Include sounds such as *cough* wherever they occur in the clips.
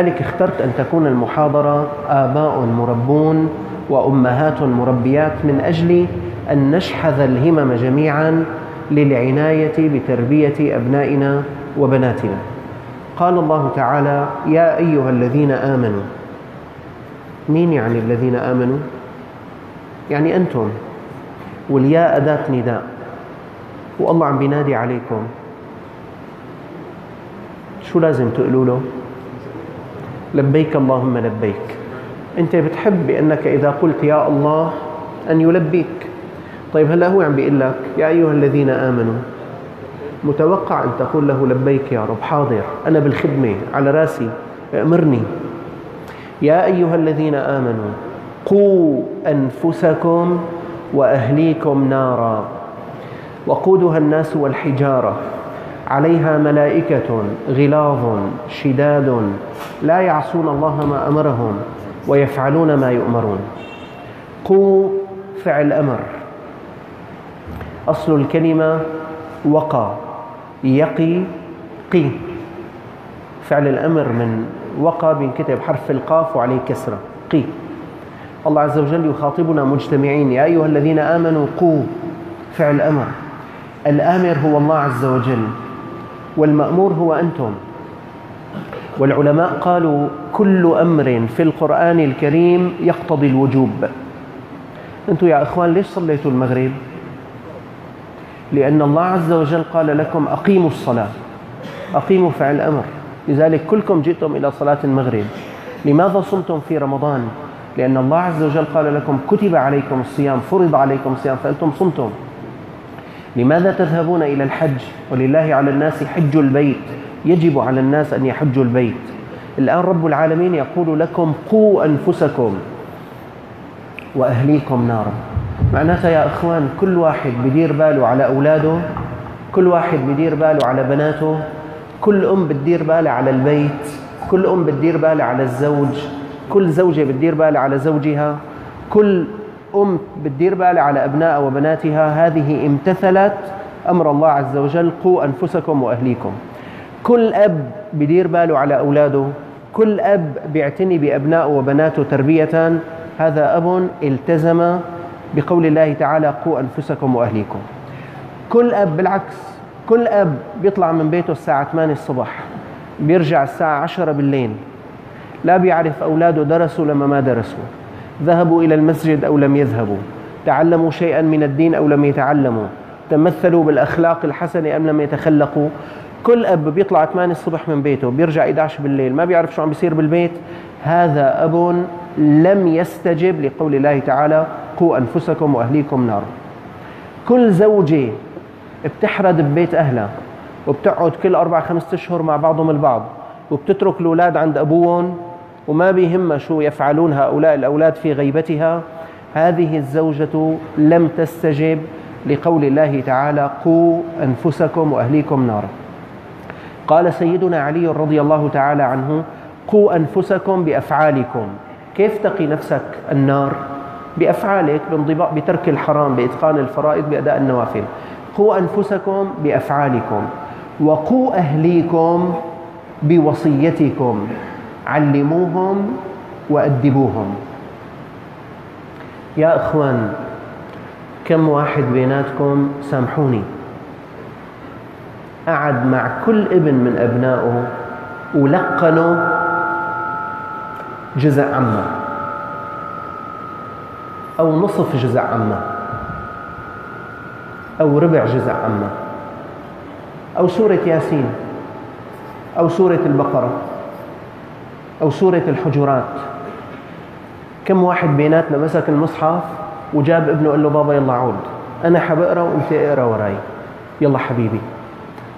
لذلك اخترت أن تكون المحاضرة آباء مربون وأمهات مربيات من أجل أن نشحذ الهمم جميعا للعناية بتربية أبنائنا وبناتنا قال الله تعالى يا أيها الذين آمنوا مين يعني الذين آمنوا؟ يعني أنتم والياء أداة نداء والله عم بينادي عليكم شو لازم تقولوا له؟ لبيك اللهم لبيك. أنت بتحب بأنك إذا قلت يا الله أن يلبيك. طيب هلا هو عم بيقول لك يا أيها الذين آمنوا متوقع أن تقول له لبيك يا رب حاضر أنا بالخدمة على رأسي أمرني. يا أيها الذين آمنوا قوا أنفسكم وأهليكم نارا وقودها الناس والحجارة. عليها ملائكة غلاظ شداد لا يعصون الله ما أمرهم ويفعلون ما يؤمرون. قوا فعل أمر. أصل الكلمة وقى يقي قي. فعل الأمر من وقى بينكتب حرف القاف وعليه كسرة قي. الله عز وجل يخاطبنا مجتمعين يا أيها الذين آمنوا قوا فعل أمر. الآمر هو الله عز وجل. والمأمور هو أنتم. والعلماء قالوا كل أمر في القرآن الكريم يقتضي الوجوب. أنتم يا إخوان ليش صليتوا المغرب؟ لأن الله عز وجل قال لكم أقيموا الصلاة أقيموا فعل أمر لذلك كلكم جئتم إلى صلاة المغرب. لماذا صمتم في رمضان؟ لأن الله عز وجل قال لكم كتب عليكم الصيام فرض عليكم الصيام فأنتم صمتم. لماذا تذهبون إلى الحج؟ ولله على الناس حج البيت. يجب على الناس أن يحجوا البيت. الآن رب العالمين يقول لكم قوا أنفسكم وأهليكم نارا. معناتها يا إخوان كل واحد بدير باله على أولاده كل واحد بدير باله على بناته كل أم بتدير بالها على البيت كل أم بتدير بالها على الزوج كل زوجة بتدير بالها على زوجها كل أم بتدير بالها على أبناء وبناتها. هذه امتثلت أمر الله عز وجل قوا أنفسكم وأهليكم. كل أب بدير باله على أولاده. كل أب بيعتني بأبنائه وبناته تربية. هذا أب التزم بقول الله تعالى قوا أنفسكم وأهليكم. كل أب بالعكس كل أب بيطلع من بيته الساعة 8 الصبح بيرجع الساعة 10 بالليل. لا بيعرف أولاده درسوا لما ما درسوا. ذهبوا إلى المسجد أو لم يذهبوا. تعلموا شيئا من الدين أو لم يتعلموا. تمثلوا بالأخلاق الحسنة أم لم يتخلقوا. كل أب بيطلع 8 الصبح من بيته بيرجع 11 بالليل ما بيعرف شو عم بيصير بالبيت. هذا أب لم يستجب لقول الله تعالى قوا أنفسكم وأهليكم نار كل زوجة بتحرد ببيت أهلها وبتقعد كل أربع خمسة أشهر مع بعضهم البعض وبتترك الأولاد عند أبوهم وما بيهمها شو يفعلون هؤلاء الأولاد في غيبتها. هذه الزوجة لم تستجب لقول الله تعالى قوا أنفسكم وأهليكم نارا. قال سيدنا علي رضي الله تعالى عنه قوا أنفسكم بأفعالكم. كيف تقي نفسك النار؟ بأفعالك بانضباط بترك الحرام بإتقان الفرائض بأداء النوافل. قوا أنفسكم بأفعالكم. وقوا أهليكم بوصيتكم. علموهم وأدبوهم. يا إخوان كم واحد بيناتكم سامحوني؟ قعد مع كل ابن من أبنائه ولقنه جزء عمه أو نصف جزء عمه أو ربع جزء عمه أو سورة ياسين أو سورة البقرة. أو سورة الحجرات. كم واحد بيناتنا مسك المصحف وجاب ابنه قال له بابا يلا عود. أنا حبقرأ وأنت أقرأ وراي. يلا حبيبي.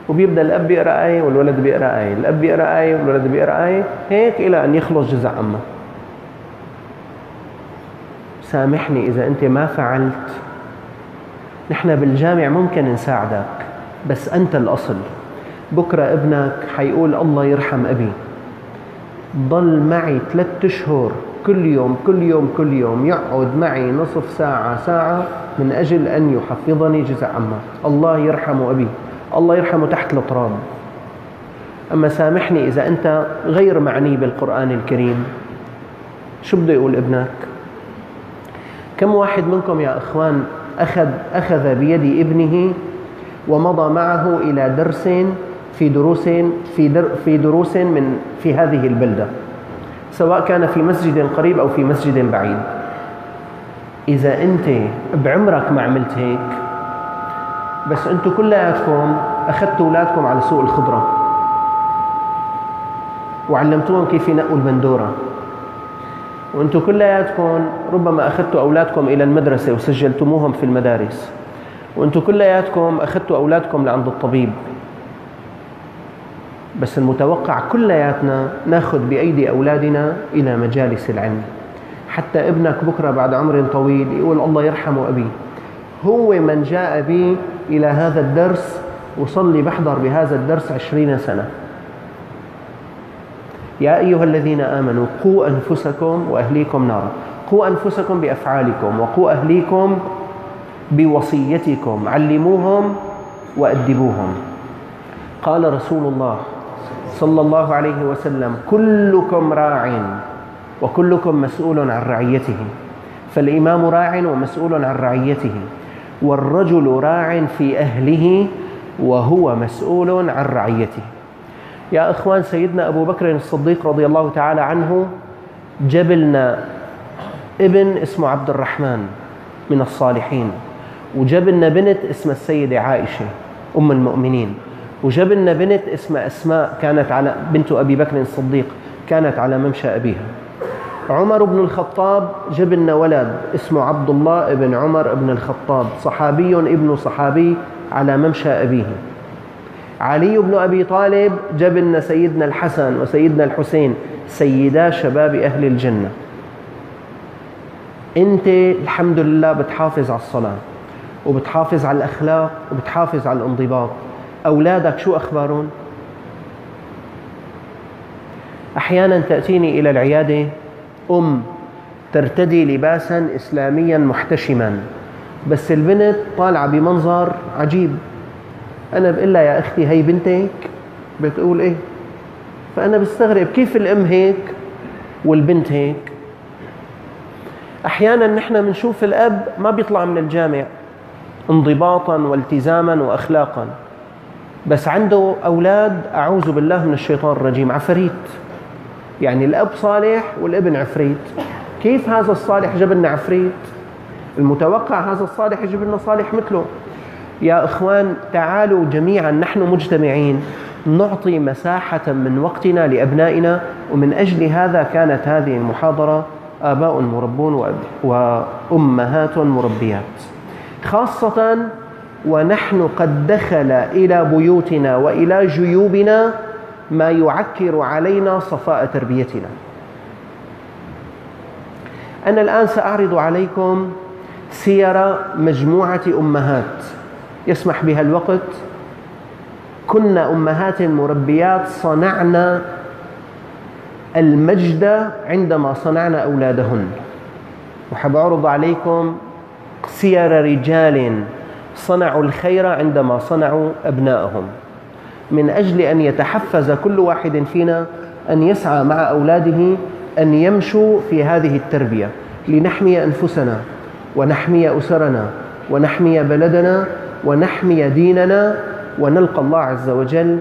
وبيبدأ الأب بيقرأ آية والولد بيقرأ آية، الأب بيقرأ آية والولد بيقرأ آية، هيك إلى أن يخلص جزء عمه. سامحني إذا أنت ما فعلت. نحن بالجامع ممكن نساعدك بس أنت الأصل. بكرة ابنك حيقول الله يرحم ابي. ضل معي ثلاث اشهر كل يوم كل يوم كل يوم يقعد معي نصف ساعة ساعة من أجل أن يحفظني جزء عمه. الله يرحم أبي. الله يرحمه تحت التراب أما سامحني إذا أنت غير معني بالقرآن الكريم. شو بده يقول ابنك؟ كم واحد منكم يا إخوان أخذ, أخذ بيد ابنه ومضى معه إلى درس في دروس في در في دروس من في هذه البلدة سواء كان في مسجد قريب أو في مسجد بعيد. إذا أنت بعمرك ما عملت هيك بس أنتم كلياتكم أخذتوا أولادكم على سوق الخضرة وعلمتوهم كيف ينقوا البندورة وأنتم كلياتكم ربما أخذتوا أولادكم إلى المدرسة وسجلتموهم في المدارس. وأنتم كلياتكم أخذتوا أولادكم لعند الطبيب. بس المتوقع كلياتنا ناخذ بأيدي أولادنا إلى مجالس العلم. حتى ابنك بكرة بعد عمر طويل يقول الله يرحم أبي. هو من جاء بي إلى هذا الدرس وصلي بحضر بهذا الدرس عشرين سنة. يا أيها الذين آمنوا قوا أنفسكم وأهليكم نارا. قوا أنفسكم بأفعالكم وقوا أهليكم بوصيتكم. علموهم وأدبوهم. قال رسول الله صلى الله عليه وسلم كلكم راع وكلكم مسؤول عن رعيته فالإمام راع ومسؤول عن رعيته والرجل راع في أهله وهو مسؤول عن رعيته يا إخوان سيدنا أبو بكر الصديق رضي الله تعالى عنه جبلنا ابن اسمه عبد الرحمن من الصالحين وجبلنا بنت اسمها السيدة عائشة أم المؤمنين وجبلنا بنت اسمها أسماء كانت على بنت أبي بكر الصديق كانت على ممشى أبيها. عمر بن الخطاب جبلنا ولد اسمه عبد الله بن عمر بن الخطاب صحابي ابن صحابي على ممشى أبيه. علي بن أبي طالب جبلنا سيدنا الحسن وسيدنا الحسين سيدا شباب أهل الجنة. أنت الحمد لله بتحافظ على الصلاة وبتحافظ على الأخلاق وبتحافظ على الانضباط. أولادك شو أخبارهم؟ أحيانا تأتيني إلى العيادة أم ترتدي لباسا إسلاميا محتشما بس البنت طالعة بمنظر عجيب. أنا بقول لها يا أختي هي بنتك؟ بتقول إيه؟ فأنا بستغرب كيف الأم هيك والبنت هيك؟ أحيانا نحن بنشوف الأب ما بيطلع من الجامع انضباطا والتزاما وأخلاقا. بس عنده أولاد أعوذ بالله من الشيطان الرجيم عفريت. يعني الأب صالح والابن عفريت. كيف هذا الصالح جاب لنا عفريت؟ المتوقع هذا الصالح يجيب لنا صالح مثله. يا إخوان تعالوا جميعا نحن مجتمعين. نعطي مساحة من وقتنا لأبنائنا ومن أجل هذا كانت هذه المحاضرة آباء مربون وأمهات مربيات. خاصة ونحن قد دخل إلى بيوتنا وإلى جيوبنا ما يعكر علينا صفاء تربيتنا. أنا الآن سأعرض عليكم سير مجموعة أمهات. يسمح بها الوقت. كنا أمهات مربيات صنعنا المجد عندما صنعنا أولادهن. وحب أعرض عليكم سير رجال صنعوا الخير عندما صنعوا أبنائهم من أجل أن يتحفز كل واحد فينا أن يسعى مع أولاده أن يمشوا في هذه التربية. لنحمي أنفسنا ونحمي أسرنا ونحمي بلدنا ونحمي ديننا ونلقى الله عز وجل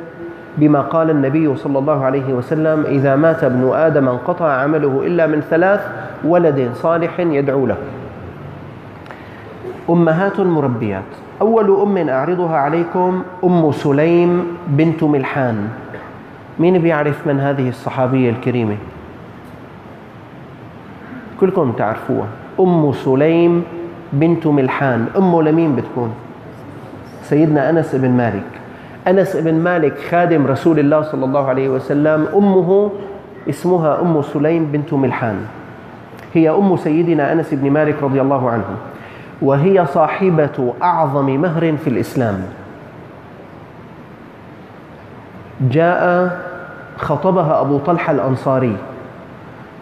بما قال النبي صلى الله عليه وسلم إذا مات ابن آدم انقطع عمله إلا من ثلاث ولد صالح يدعو له. أمهات مربيات أول أم أعرضها عليكم أم سليم بنت ملحان. مين بيعرف من هذه الصحابية الكريمة؟ كلكم تعرفوها. أم سليم بنت ملحان. أمه لمين بتكون؟ سيدنا أنس بن مالك. أنس بن مالك خادم رسول الله صلى الله عليه وسلم. أمه اسمها أم سليم بنت ملحان. هي أم سيدنا أنس بن مالك رضي الله عنه. وهي صاحبة أعظم مهر في الإسلام. جاء خطبها أبو طلحة الأنصاري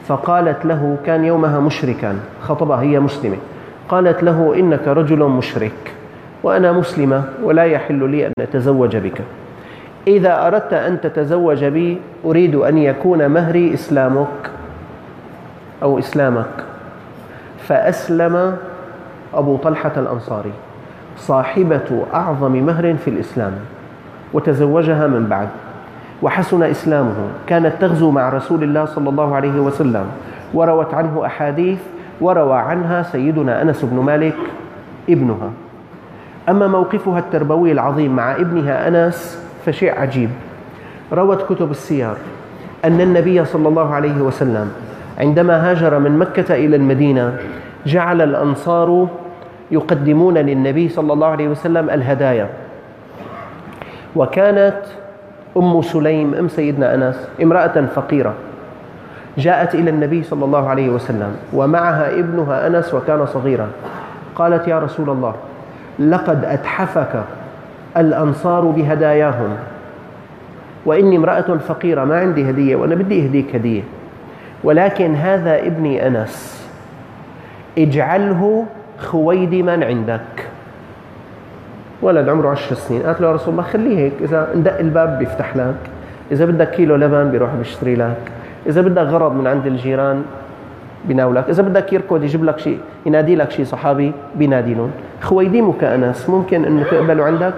فقالت له كان يومها مشركا. خطبها هي مسلمة. قالت له إنك رجل مشرك وأنا مسلمة ولا يحل لي أن أتزوج بك. إذا أردت أن تتزوج بي أريد أن يكون مهري إسلامك أو إسلامك. فأسلم أبو طلحة الأنصاري صاحبة أعظم مهر في الإسلام وتزوجها من بعد وحسن إسلامه كانت تغزو مع رسول الله صلى الله عليه وسلم وروت عنه أحاديث وروى عنها سيدنا أنس بن مالك ابنها. أما موقفها التربوي العظيم مع ابنها أنس فشيء عجيب. روت كتب السير أن النبي صلى الله عليه وسلم عندما هاجر من مكة إلى المدينة جعل الأنصار يقدمون للنبي صلى الله عليه وسلم الهدايا. وكانت أم سليم أم سيدنا أنس امرأة فقيرة جاءت إلى النبي صلى الله عليه وسلم ومعها ابنها أنس وكان صغيرا. قالت يا رسول الله لقد أتحفك الأنصار بهداياهم وإني امرأة فقيرة ما عندي هدية وأنا بدي أهديك هدية. ولكن هذا ابني أنس اجعله خويدما عندك. ولد عمره عشر سنين. قالت له يا رسول الله خليه هيك. إذا اندق الباب بيفتح لك. إذا بدك كيلو لبن بيروح بيشتري لك. إذا بدك غرض من عند الجيران بيناولك. إذا بدك يركض يجيب لك شيء ينادي لك شيء صحابي بينادي لهم خويدمك أنس ممكن أنه تقبله عندك.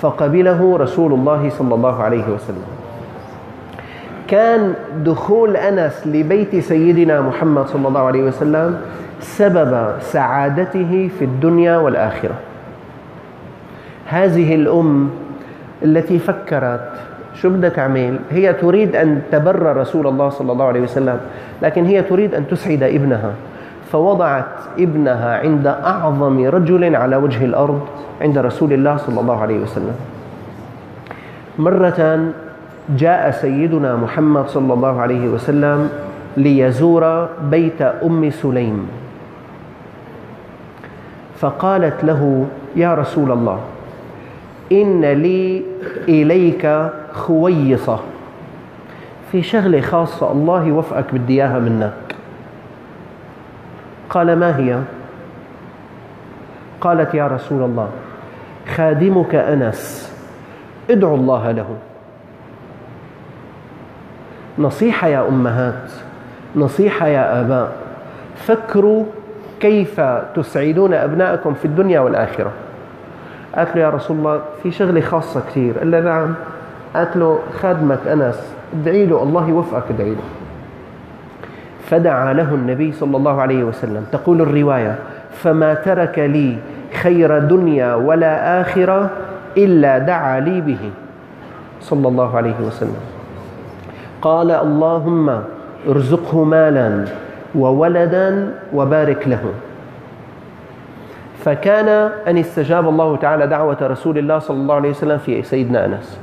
فقبله رسول الله صلى الله عليه وسلم. كان دخول أنس لبيت سيدنا محمد صلى الله عليه وسلم سبب سعادته في الدنيا والآخرة. هذه الأم التي فكرت شو بدها تعمل هي تريد أن تبر رسول الله صلى الله عليه وسلم لكن هي تريد أن تسعد ابنها. فوضعت ابنها عند أعظم رجل على وجه الأرض عند رسول الله صلى الله عليه وسلم. مرة جاء سيدنا محمد صلى الله عليه وسلم ليزور بيت أم سليم. فقالت له يا رسول الله إن لي إليك خويصة في شغلة خاصة الله يوفقك بدي إياها منك قال ما هي؟ قالت يا رسول الله خادمك أنس ادعو الله له نصيحة يا أمهات نصيحة يا آباء فكروا كيف تسعدون أبنائكم في الدنيا والآخرة؟ قالت له يا رسول الله في شغلة خاصة كثير. قال له نعم. قالت له خادمك أنس ادعي له الله يوفقك ادعي له. فدعا له النبي صلى الله عليه وسلم. تقول الرواية فما ترك لي خير دنيا ولا آخرة إلا دعا لي به. صلى الله عليه وسلم. قال اللهم ارزقه مالا وولدا وبارك له. فكان أن استجاب الله تعالى دعوة رسول الله صلى الله عليه وسلم في سيدنا أنس.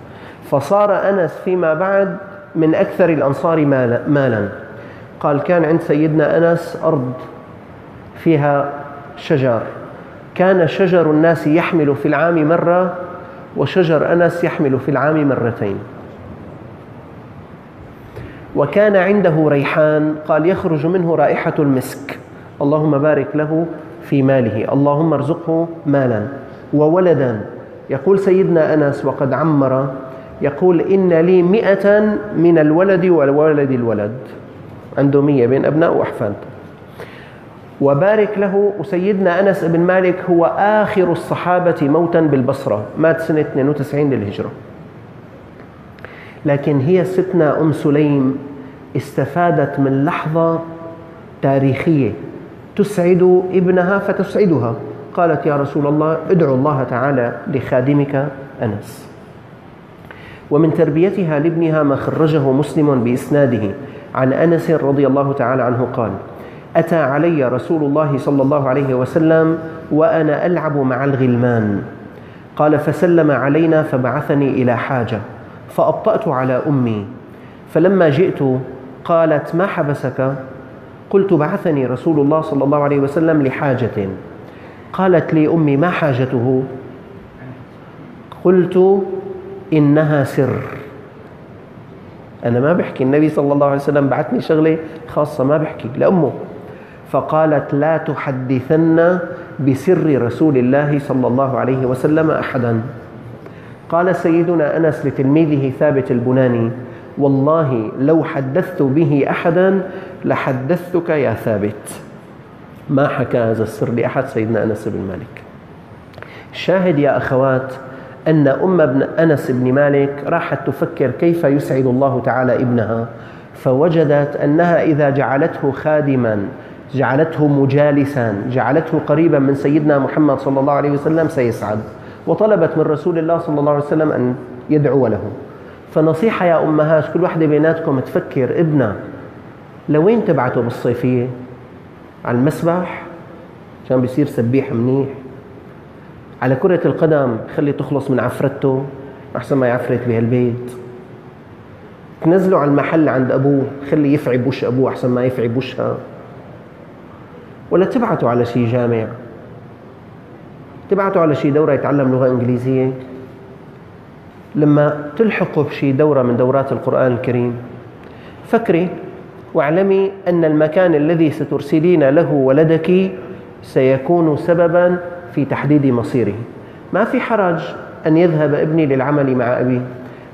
فصار أنس فيما بعد من أكثر الأنصار مالا قال كان عند سيدنا أنس أرض فيها شجر. كان شجر الناس يحمل في العام مرة وشجر أنس يحمل في العام مرتين. وكان عنده ريحان قال يخرج منه رائحة المسك. اللهم بارك له في ماله. اللهم ارزقه مالا وولدا. يقول سيدنا أنس وقد عمر يقول إن لي مئة من الولد والولد الولد. عنده مية بين أبناء وأحفاد. وبارك له وسيدنا أنس بن مالك هو آخر الصحابة موتا بالبصرة. مات سنة 92 للهجرة. لكن هي ستنا أم سليم استفادت من لحظة تاريخية. تسعد ابنها فتسعدها. قالت يا رسول الله ادعو الله تعالى لخادمك أنس. ومن تربيتها لابنها ما خرجه مسلم بإسناده عن أنس رضي الله تعالى عنه قال أتى علي رسول الله صلى الله عليه وسلم وأنا ألعب مع الغلمان. قال فسلم علينا فبعثني إلى حاجة. فأبطأت على أمي. فلما جئت قالت ما حبسك؟ قلت بعثني رسول الله صلى الله عليه وسلم لحاجة. قالت لي أمي ما حاجته؟ قلت إنها سر. أنا ما بحكي النبي صلى الله عليه وسلم بعثني شغلة خاصة ما بحكي لأمه. فقالت لا تحدثن بسر رسول الله صلى الله عليه وسلم أحدا. قال سيدنا أنس لتلميذه ثابت البناني والله لو حدثت به أحدا لحدثتك يا ثابت. ما حكى هذا السر لأحد سيدنا أنس بن مالك. شاهد يا أخوات أن أم ابن أنس بن مالك راحت تفكر كيف يسعد الله تعالى ابنها فوجدت أنها إذا جعلته خادما جعلته مجالسا جعلته قريبا من سيدنا محمد صلى الله عليه وسلم سيسعد. وطلبت من رسول الله صلى الله عليه وسلم أن يدعو له. فنصيحة يا أمهات كل واحدة بيناتكم تفكر ابنها لوين تبعته بالصيفية؟ على المسبح؟ عشان بيصير سبيح منيح؟ على كرة القدم خلي تخلص من عفرته أحسن ما يعفرت بهالبيت. تنزله على المحل عند أبوه خلي يفعي وش أبوه أحسن ما يفعي وشها ولا تبعته على شيء جامع. تبعته على شيء دورة يتعلم لغة إنجليزية؟ لما تلحقه بشي دورة من دورات القرآن الكريم فكري واعلمي أن المكان الذي سترسلين له ولدك سيكون سببا في تحديد مصيره. ما في حرج أن يذهب ابني للعمل مع أبيه.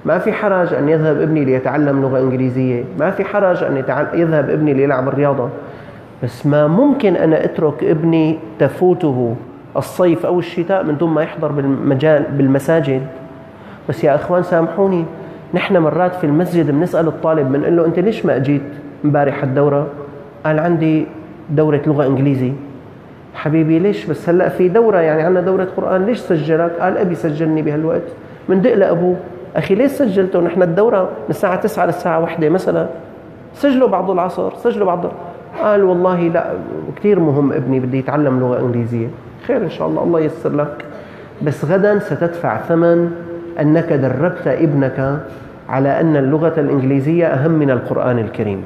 ما في حرج أن يذهب ابني ليتعلم لغة إنجليزية. ما في حرج أن يذهب ابني ليلعب الرياضة. بس ما ممكن أنا أترك ابني تفوته الصيف أو الشتاء من دون ما يحضر بالمجال بالمساجد. بس يا إخوان سامحوني نحن مرات في المسجد بنسأل الطالب بنقول له أنت ليش ما أجيت امبارح الدورة؟ قال عندي دورة لغة إنجليزي. حبيبي ليش بس هلأ في دورة؟ يعني عندنا دورة قرآن ليش سجلك؟ قال أبي سجلني بهالوقت. من دق لأبوه أخي ليش سجلته؟ نحن الدورة من الساعة 9 للساعة 1 مثلا. سجلوا بعض العصر سجلوا بعض قال والله لأ كثير مهم ابني بدي يتعلم لغة إنجليزية. خير إن شاء الله. الله ييسر لك. بس غدا ستدفع ثمن أنك دربت ابنك على أن اللغة الإنجليزية أهم من القرآن الكريم.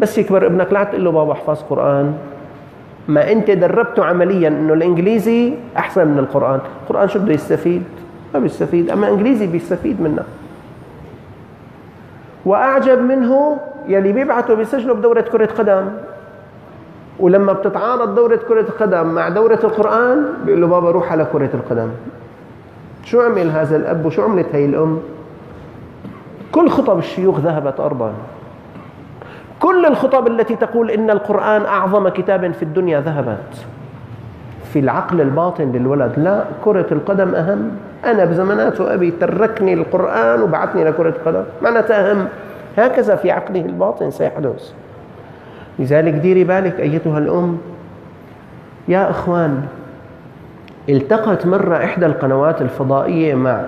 بس يكبر ابنك لا تقول له بابا احفظ قرآن. ما أنت دربته عمليا أنه الإنجليزي أحسن من القرآن. القرآن شو بده يستفيد؟ ما بيستفيد. أما الإنجليزي بيستفيد منه. وأعجب منه يلي بيبعته بيسجله بدورة كرة قدم. ولما بتتعارض دورة كرة قدم مع دورة القرآن بيقول له بابا روح على كرة القدم. شو عمل هذا الأب وشو عملت هي الأم؟ كل خطب الشيوخ ذهبت أرضا. كل الخطب التي تقول إن القرآن أعظم كتاب في الدنيا ذهبت. في العقل الباطن للولد لا كرة القدم أهم. أنا بزماناته أبي تركني القرآن وبعثني لكرة القدم. معناتها أهم. هكذا في عقله الباطن سيحدث. لذلك ديري بالك أيتها الأم. يا إخوان التقت مرة إحدى القنوات الفضائية مع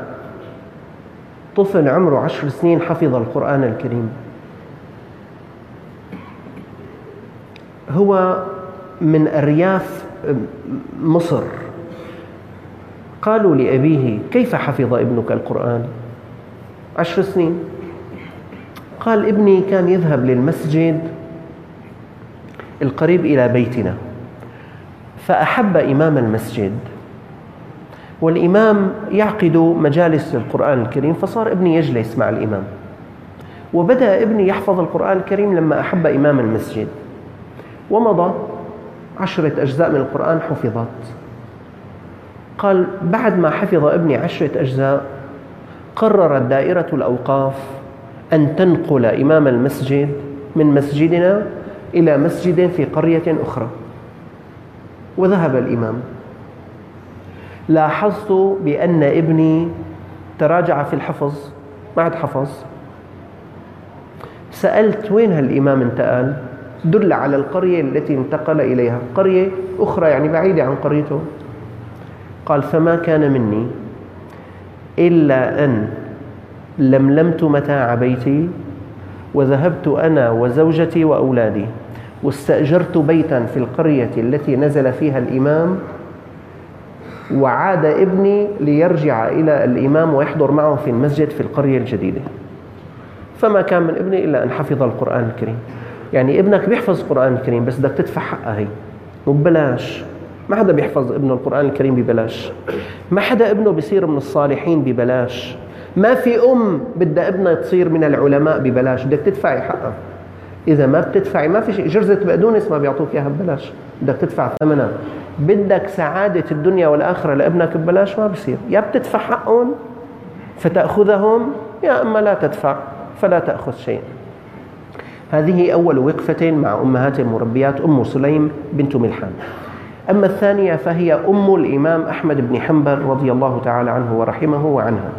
طفل عمره عشر سنين حفظ القرآن الكريم. هو من أرياف مصر. قالوا لأبيه كيف حفظ ابنك القرآن؟ عشر سنين. قال ابني كان يذهب للمسجد القريب إلى بيتنا. فأحب إمام المسجد والإمام يعقد مجالس للقرآن الكريم فصار ابني يجلس مع الإمام. وبدأ ابني يحفظ القرآن الكريم لما أحب إمام المسجد. ومضى عشرة أجزاء من القرآن حفظت. قال بعد ما حفظ ابني عشرة أجزاء قررت دائرة الأوقاف أن تنقل إمام المسجد من مسجدنا إلى مسجد في قرية أخرى. وذهب الإمام. لاحظت بأن ابني تراجع في الحفظ ما عاد حفظ سألت وين هالإمام انتقل؟ دل على القرية التي انتقل إليها. قرية أخرى يعني بعيدة عن قريته. قال فما كان مني إلا أن لملمت متاع بيتي وذهبت أنا وزوجتي وأولادي. واستأجرت بيتا في القرية التي نزل فيها الإمام وعاد ابني ليرجع إلى الإمام ويحضر معه في المسجد في القرية الجديدة. فما كان من ابني إلا أن حفظ القرآن الكريم. يعني ابنك بيحفظ القرآن الكريم بس بدك تدفع حقها هي. مو ببلاش ما حدا بيحفظ ابنه القرآن الكريم ببلاش. ما حدا ابنه بيصير من الصالحين ببلاش. ما في أم بدها ابنها تصير من العلماء ببلاش. بدك تدفعي حقها. إذا ما بتدفعي ما في شيء. جرزة بقدونس ما بيعطوك إياها ببلاش. بدك تدفع ثمنها. بدك سعادة الدنيا والآخرة لابنك ببلاش ما بصير. يا بتدفع حقهم فتأخذهم يا أما لا تدفع فلا تأخذ شيئا هذه أول وقفة مع أمهات المربيات أم سليم بنت ملحان. أما الثانية فهي أم الإمام أحمد بن حنبل رضي الله تعالى عنه ورحمه وعنها.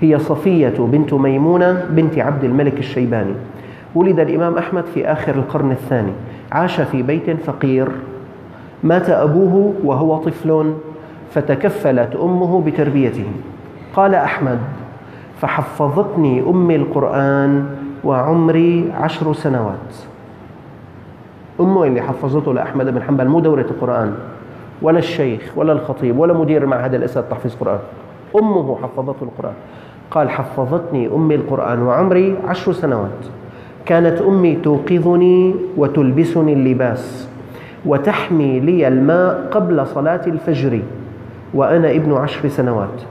هي صفية بنت ميمونة بنت عبد الملك الشيباني. ولد الإمام أحمد في آخر القرن الثاني. عاش في بيت فقير. مات أبوه وهو طفل فتكفلت أمه بتربيته. قال أحمد فحفظتني أمي القرآن وعمري عشر سنوات. أمه اللي حفظته لأحمد بن حنبل مو دورة القرآن ولا الشيخ ولا الخطيب ولا مدير معهد الأسد تحفيظ قرآن. أمه حفظته القرآن. قال حفظتني أمي القرآن وعمري عشر سنوات. كانت أمي توقظني وتلبسني اللباس وتحمي لي الماء قبل صلاة الفجر وأنا ابن عشر سنوات.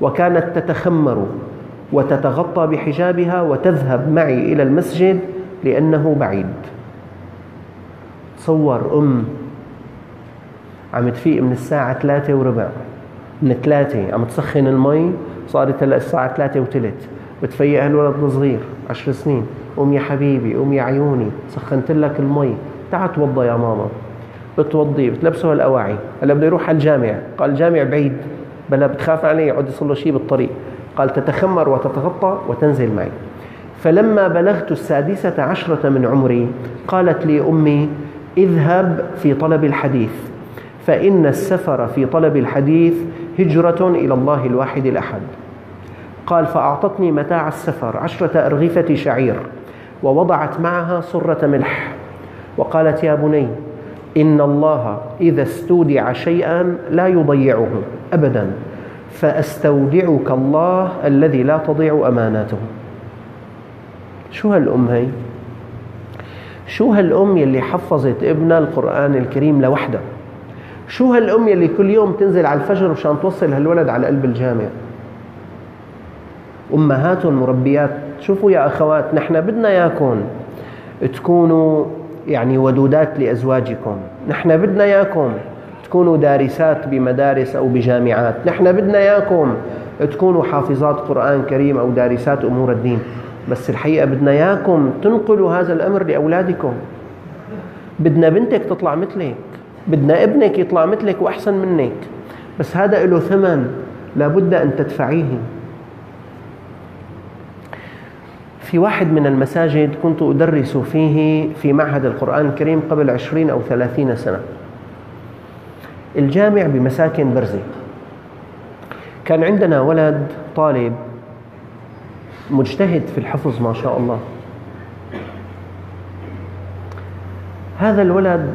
وكانت تتخمر وتتغطى بحجابها وتذهب معي إلى المسجد لأنه بعيد. تصور أم عم تفيق من الساعة ثلاثة وربع من ثلاثة عم تسخن المي صارت هلأ الساعة ثلاثة وثلث. بتفيق الولد الصغير عشر سنين. قوم يا حبيبي قوم يا عيوني سخنت لك المي. تعال توضى يا ماما. بتوضي بتلبسه الأواعي هلا بده يروح على الجامع قال الجامع بعيد. بلا بتخاف عليه يقعد يصير له شيء بالطريق. قال تتخمر وتتغطى وتنزل معي. فلما بلغت السادسة عشرة من عمري قالت لي أمي اذهب في طلب الحديث. فإن السفر في طلب الحديث هجرة إلى الله الواحد الأحد. قال فأعطتني متاع السفر عشرة أرغفة شعير ووضعت معها صرة ملح. وقالت يا بني إن الله إذا استودع شيئا لا يضيعه أبدا فأستودعك الله الذي لا تضيع أماناته. شو هالأم هي؟ شو هالأم يلي حفظت ابنها القرآن الكريم لوحدها؟ شو هالأم يلي كل يوم تنزل على الفجر مشان توصل هالولد على قلب الجامع؟ أمهات مربيات شوفوا يا أخوات نحن بدنا ياكم تكونوا يعني ودودات لأزواجكم. نحن بدنا ياكم تكونوا دارسات بمدارس أو بجامعات. نحن بدنا ياكم تكونوا حافظات قرآن كريم أو دارسات أمور الدين. بس الحقيقة بدنا ياكم تنقلوا هذا الأمر لأولادكم. بدنا بنتك تطلع مثلك. بدنا ابنك يطلع مثلك وأحسن منك. بس هذا له ثمن لابد أن تدفعيه. في واحد من المساجد كنت أدرس فيه في معهد القرآن الكريم قبل عشرين أو ثلاثين سنة. الجامع بمساكن برزة كان عندنا ولد طالب مجتهد في الحفظ ما شاء الله. هذا الولد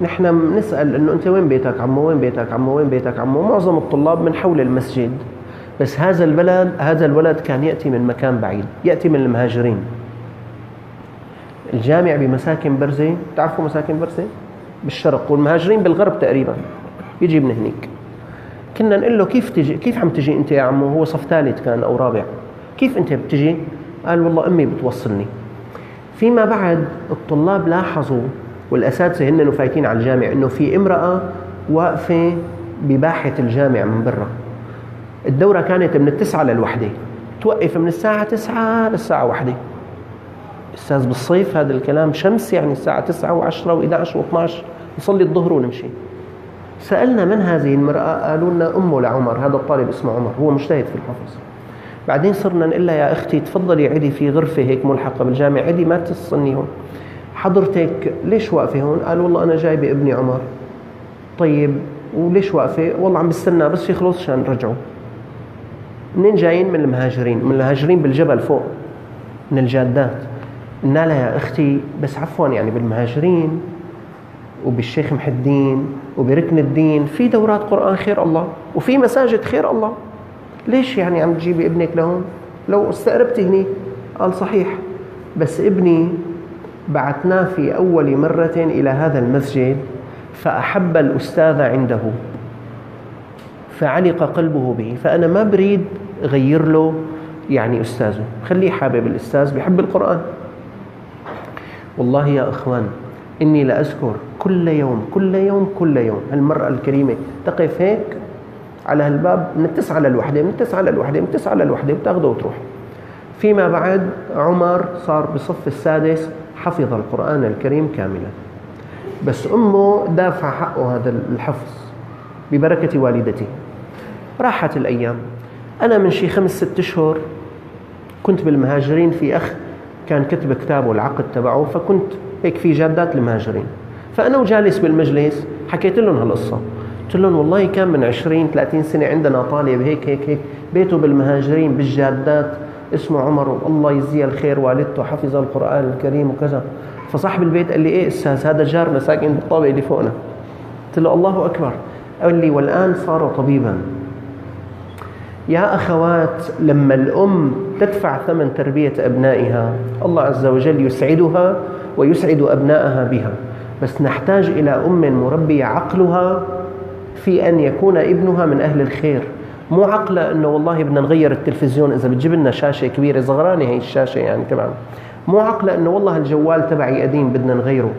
نحن نسأل إنه أنت وين بيتك عمو؟ وين بيتك عمو؟ وين بيتك عمو؟ معظم الطلاب من حول المسجد. بس هذا البلد هذا الولد كان يأتي من مكان بعيد يأتي من المهاجرين. الجامع بمساكن برزة تعرفوا مساكن برزة؟ بالشرق والمهاجرين بالغرب تقريبا. يجي من هنيك. كنا نقول له كيف تجي كيف عم تجي أنت يا عمو؟ هو صف ثالث كان أو رابع. كيف أنت بتجي؟ قال والله أمي بتوصلني. فيما بعد الطلاب لاحظوا والأساتذة هن فايتين على الجامع إنه في امرأة واقفة بباحة الجامع من برا. الدورة كانت من التسعة للوحدة توقف من الساعة تسعة للساعة واحدة أستاذ بالصيف هذا الكلام شمس يعني الساعة تسعة و10 و11 و12 نصلي الظهر ونمشي. سألنا من هذه المرأة؟ قالوا لنا أمه لعمر هذا الطالب اسمه عمر هو مجتهد في الحفظ. بعدين صرنا نقول لها يا أختي تفضلي عدي في غرفة هيك ملحقة بالجامع عدي ما تصني هون. حضرتك ليش واقفة هون؟ قال والله أنا جايبة ابني عمر. طيب وليش واقفة؟ والله عم بستنى بس يخلص عشان نرجعه منين جايين من المهاجرين؟ من المهاجرين بالجبل فوق من الجادات. قلنا لها يا أختي بس عفوا يعني بالمهاجرين وبالشيخ محي الدين وبركن الدين في دورات قرآن خير الله وفي مساجد خير الله. ليش يعني عم تجيبي ابنك لهون؟ لو استقربتي هني قال صحيح بس ابني بعثناه في أول مرة إلى هذا المسجد فأحب الأستاذ عنده فعلق قلبه به فأنا ما بريد غير له يعني أستاذه. خليه حابب الأستاذ بحب القرآن. والله يا أخوان إني لأذكر كل يوم كل يوم كل يوم المرأة الكريمة تقف هيك على هالباب من التسعة للوحدة من التسعة للوحدة من التسعة للوحدة بتاخده وتروح. فيما بعد عمر صار بصف السادس حفظ القرآن الكريم كاملا. بس أمه دافع حقه هذا الحفظ ببركة والدته راحت الأيام. أنا من شي خمس ست أشهر كنت بالمهاجرين في أخ كان كتب كتابه العقد تبعه فكنت هيك في جادات المهاجرين. فأنا وجالس بالمجلس حكيت لهم هالقصة. قلت لهم والله كان من 20 30 سنة عندنا طالب هيك هيك هيك بيته بالمهاجرين بالجادات اسمه عمر والله يجزيه الخير والدته حفظ القرآن الكريم وكذا. فصاحب البيت قال لي إيه أستاذ هذا جارنا ساكن بالطابق اللي فوقنا. قلت له الله أكبر. قال لي والآن صار طبيبا. يا أخوات لما الأم تدفع ثمن تربية أبنائها الله عز وجل يسعدها ويسعد أبنائها بها. بس نحتاج إلى أم مربية عقلها في أن يكون ابنها من أهل الخير. مو عقله إنه والله بدنا نغير التلفزيون إذا بتجيب لنا شاشة كبيرة صغرانه هي الشاشة يعني تبعنا مو عقله إنه والله الجوال تبعي قديم بدنا نغيره.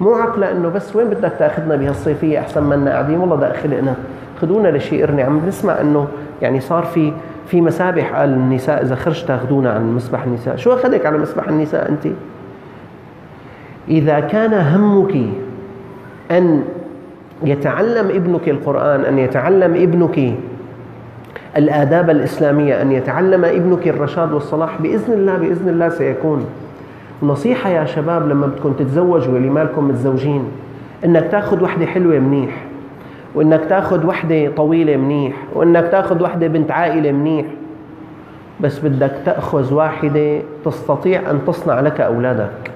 مو عقله إنه بس وين بدك تأخذنا بهالصيفية أحسن ما لنا قاعدين؟ والله ده خلقنا خذونا لشيء قرني عم بنسمع إنه يعني صار في في مسابح قال النساء إذا خرج تاخذونا عن مسبح النساء. شو أخذك على مسبح النساء أنت؟ إذا كان همك أن يتعلم ابنك القرآن أن يتعلم ابنك الآداب الإسلامية أن يتعلم ابنك الرشاد والصلاح بإذن الله بإذن الله سيكون. نصيحة يا شباب لما بدكم تتزوجوا اللي مالكم متزوجين إنك تأخذ وحدة حلوة منيح. وإنك تأخذ وحدة طويلة منيح وإنك تأخذ وحدة بنت عائلة منيح. بس بدك تأخذ واحدة تستطيع أن تصنع لك أولادك.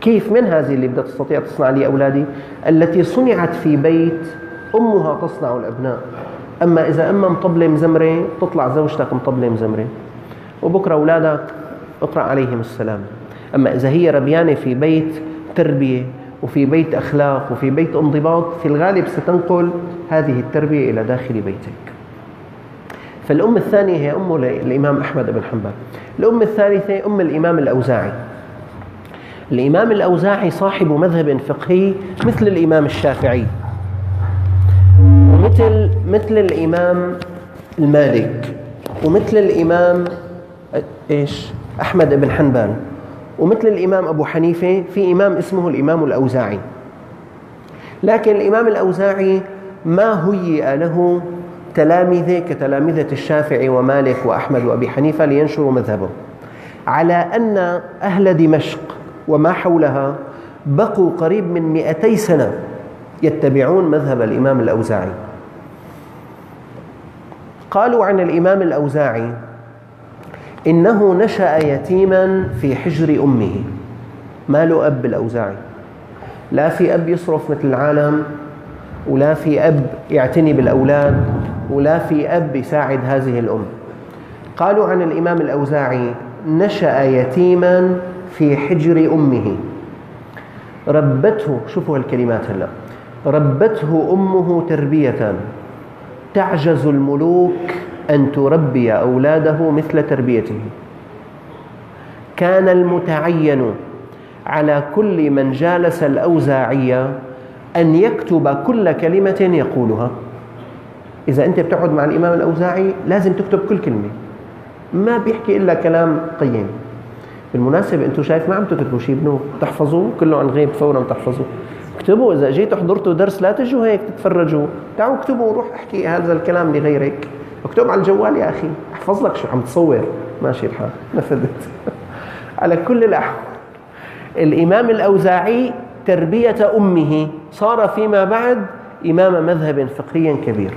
كيف من هذه اللي بدها تستطيع تصنع لي أولادي؟ التي صنعت في بيت أمها تصنع الابناء أما إذا امها مطبلة مزمرة تطلع زوجتك مطبلة مزمرة. وبكرة أولادك اقرأ عليهم السلام. أما إذا هي ربيانة في بيت تربية. وفي بيت أخلاق وفي بيت انضباط في الغالب ستنقل هذه التربية إلى داخل بيتك. فالأم الثانية هي أم الإمام أحمد بن حنبل. الأم الثالثة أم الإمام الأوزاعي. الإمام الأوزاعي صاحب مذهب فقهي مثل الإمام الشافعي ومثل مثل الإمام المالك ومثل الإمام إيش؟ أحمد بن حنبل. ومثل الإمام أبو حنيفة في إمام اسمه الإمام الأوزاعي. لكن الإمام الأوزاعي ما هيئ له تلامذة كتلامذة الشافعي ومالك وأحمد وأبي حنيفة لينشروا مذهبه. على أن أهل دمشق وما حولها بقوا قريب من 200 سنة يتبعون مذهب الإمام الأوزاعي. قالوا عن الإمام الأوزاعي إنه نشأ يتيما في حجر أمه. ما له أب الأوزاعي لا في أب يصرف مثل العالم ولا في أب يعتني بالأولاد ولا في أب يساعد هذه الأم. قالوا عن الإمام الأوزاعي نشأ يتيما في حجر أمه. ربته شوفوا هالكلمات هلا. ربته أمه تربية تعجز الملوك أن تربي أولاده مثل تربيته كان المتعين على كل من جالس الأوزاعية أن يكتب كل كلمة يقولها. إذا أنت بتقعد مع الإمام الأوزاعي لازم تكتب كل كلمة. ما بيحكي إلا كلام قيم. بالمناسبة أنتم شايف ما عم تكتبوا شيء بنو؟ تحفظوه كله عن غيب فورا تحفظوه اكتبوا إذا جيتوا حضرتوا درس لا تجوا هيك تتفرجوا. تعالوا اكتبوا وروح احكي هذا الكلام لغيرك. اكتب على الجوال يا أخي. احفظ لك شو عم تصور. ماشي الحال نفذت *laughs* على كل الأحوال. الإمام الأوزاعي تربية أمه. صار فيما بعد إمام مذهب فقهي كبير.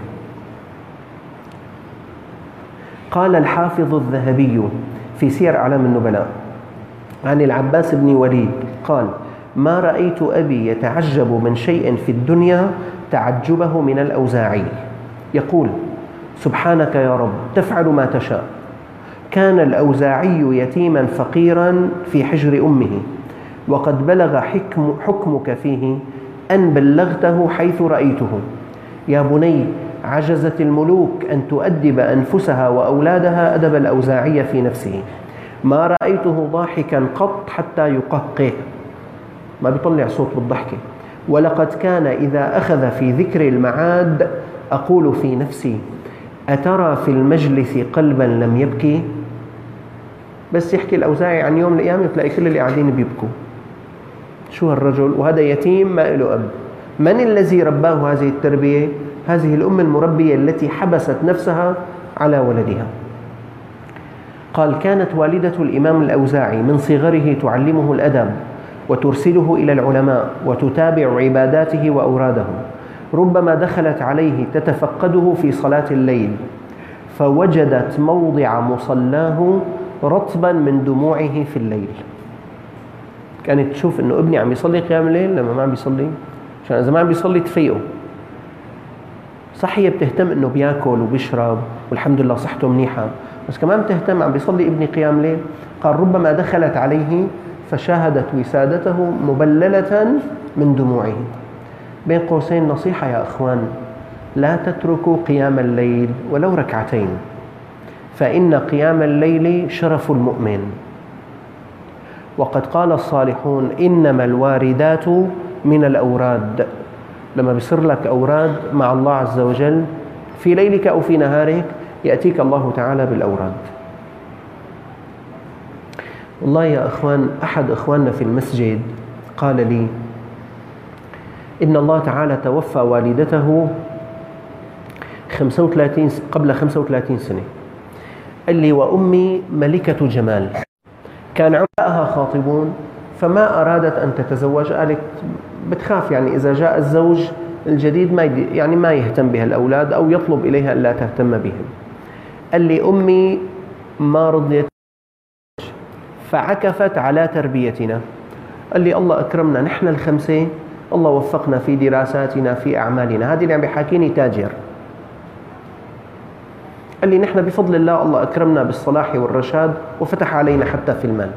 قال الحافظ الذهبي في سير أعلام النبلاء عن العباس بن وليد قال ما رأيت أبي يتعجب من شيء في الدنيا تعجبه من الأوزاعي. يقول سبحانك يا رب تفعل ما تشاء. كان الأوزاعي يتيما فقيرا في حجر أمه وقد بلغ حكم حكمك فيه أن بلغته حيث رأيته. يا بني عجزت الملوك أن تؤدب أنفسها وأولادها أدب الأوزاعي في نفسه. ما رأيته ضاحكا قط حتى يقهقه. ما بيطلع صوت بالضحكة. ولقد كان إذا أخذ في ذكر المعاد أقول في نفسي أترى في المجلس قلبا لم يبكي؟ بس يحكي الأوزاعي عن يوم القيامة تلاقي كل اللي قاعدين بيبكوا. شو هالرجل؟ وهذا يتيم ما له أب. من الذي رباه هذه التربية؟ هذه الأم المربية التي حبست نفسها على ولدها. قال كانت والدة الإمام الأوزاعي من صغره تعلمه الأدب وترسله إلى العلماء وتتابع عباداته وأوراده. ربما دخلت عليه تتفقده في صلاة الليل فوجدت موضع مصلاه رطبا من دموعه في الليل. كانت تشوف إنه ابني عم يصلي قيام الليل لما ما عم بيصلي عشان إذا ما عم بيصلي تفيقه. صح هي بتهتم إنه بياكل وبيشرب والحمد لله صحته منيحة بس كمان بتهتم عم بيصلي ابني قيام ليل قال ربما دخلت عليه فشاهدت وسادته مبللة من دموعه. بين قوسين نصيحة يا أخوان. لا تتركوا قيام الليل ولو ركعتين فإن قيام الليل شرف المؤمن. وقد قال الصالحون إنما الواردات من الأوراد. لما بيصير لك أوراد مع الله عز وجل في ليلك أو في نهارك يأتيك الله تعالى بالأوراد. والله يا أخوان أحد أخواننا في المسجد قال لي إن الله تعالى توفى والدته 35 قبل 35 سنة. قال لي وأمي ملكة جمال. كان عمرها خاطبون فما أرادت أن تتزوج قالت بتخاف يعني إذا جاء الزوج الجديد ما يعني ما يهتم بها الأولاد أو يطلب إليها ألا تهتم بهم. قال لي أمي ما رضيت فعكفت على تربيتنا. قال لي الله أكرمنا نحن الخمسة الله وفقنا في دراساتنا في أعمالنا. هذه اللي عم بيحاكيني تاجر. قال لي نحن بفضل الله الله أكرمنا بالصلاح والرشاد وفتح علينا حتى في المال.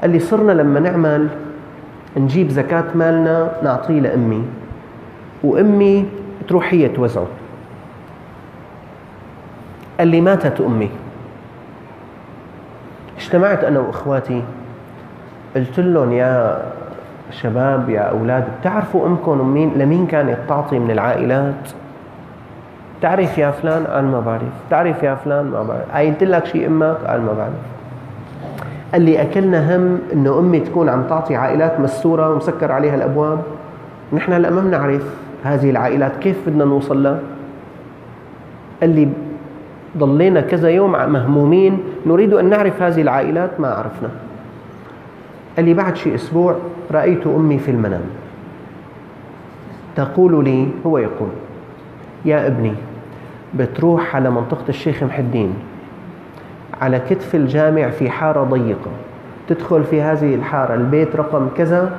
قال لي صرنا لما نعمل نجيب زكاة مالنا نعطيه لأمي. وأمي تروح هي توزعه. قال لي ماتت أمي. اجتمعت أنا وإخواتي. قلت لهم يا شباب يا أولاد بتعرفوا أمكم مين لمين كانت تعطي من العائلات؟ تعرف يا فلان؟ قال ما بعرف. تعرف يا فلان؟ ما بعرف. عينت لك شيء أمك؟ قال ما بعرف. قال لي أكلنا هم إنه أمي تكون عم تعطي عائلات مستورة ومسكر عليها الأبواب. نحن هلأ ما بنعرف هذه العائلات كيف بدنا نوصل لها. قال لي ضلينا كذا يوم مهمومين نريد أن نعرف هذه العائلات ما عرفنا. قال لي بعد شيء أسبوع رأيت أمي في المنام. تقول لي هو يقول يا ابني بتروح على منطقة الشيخ محي الدين على كتف الجامع في حارة ضيقة تدخل في هذه الحارة البيت رقم كذا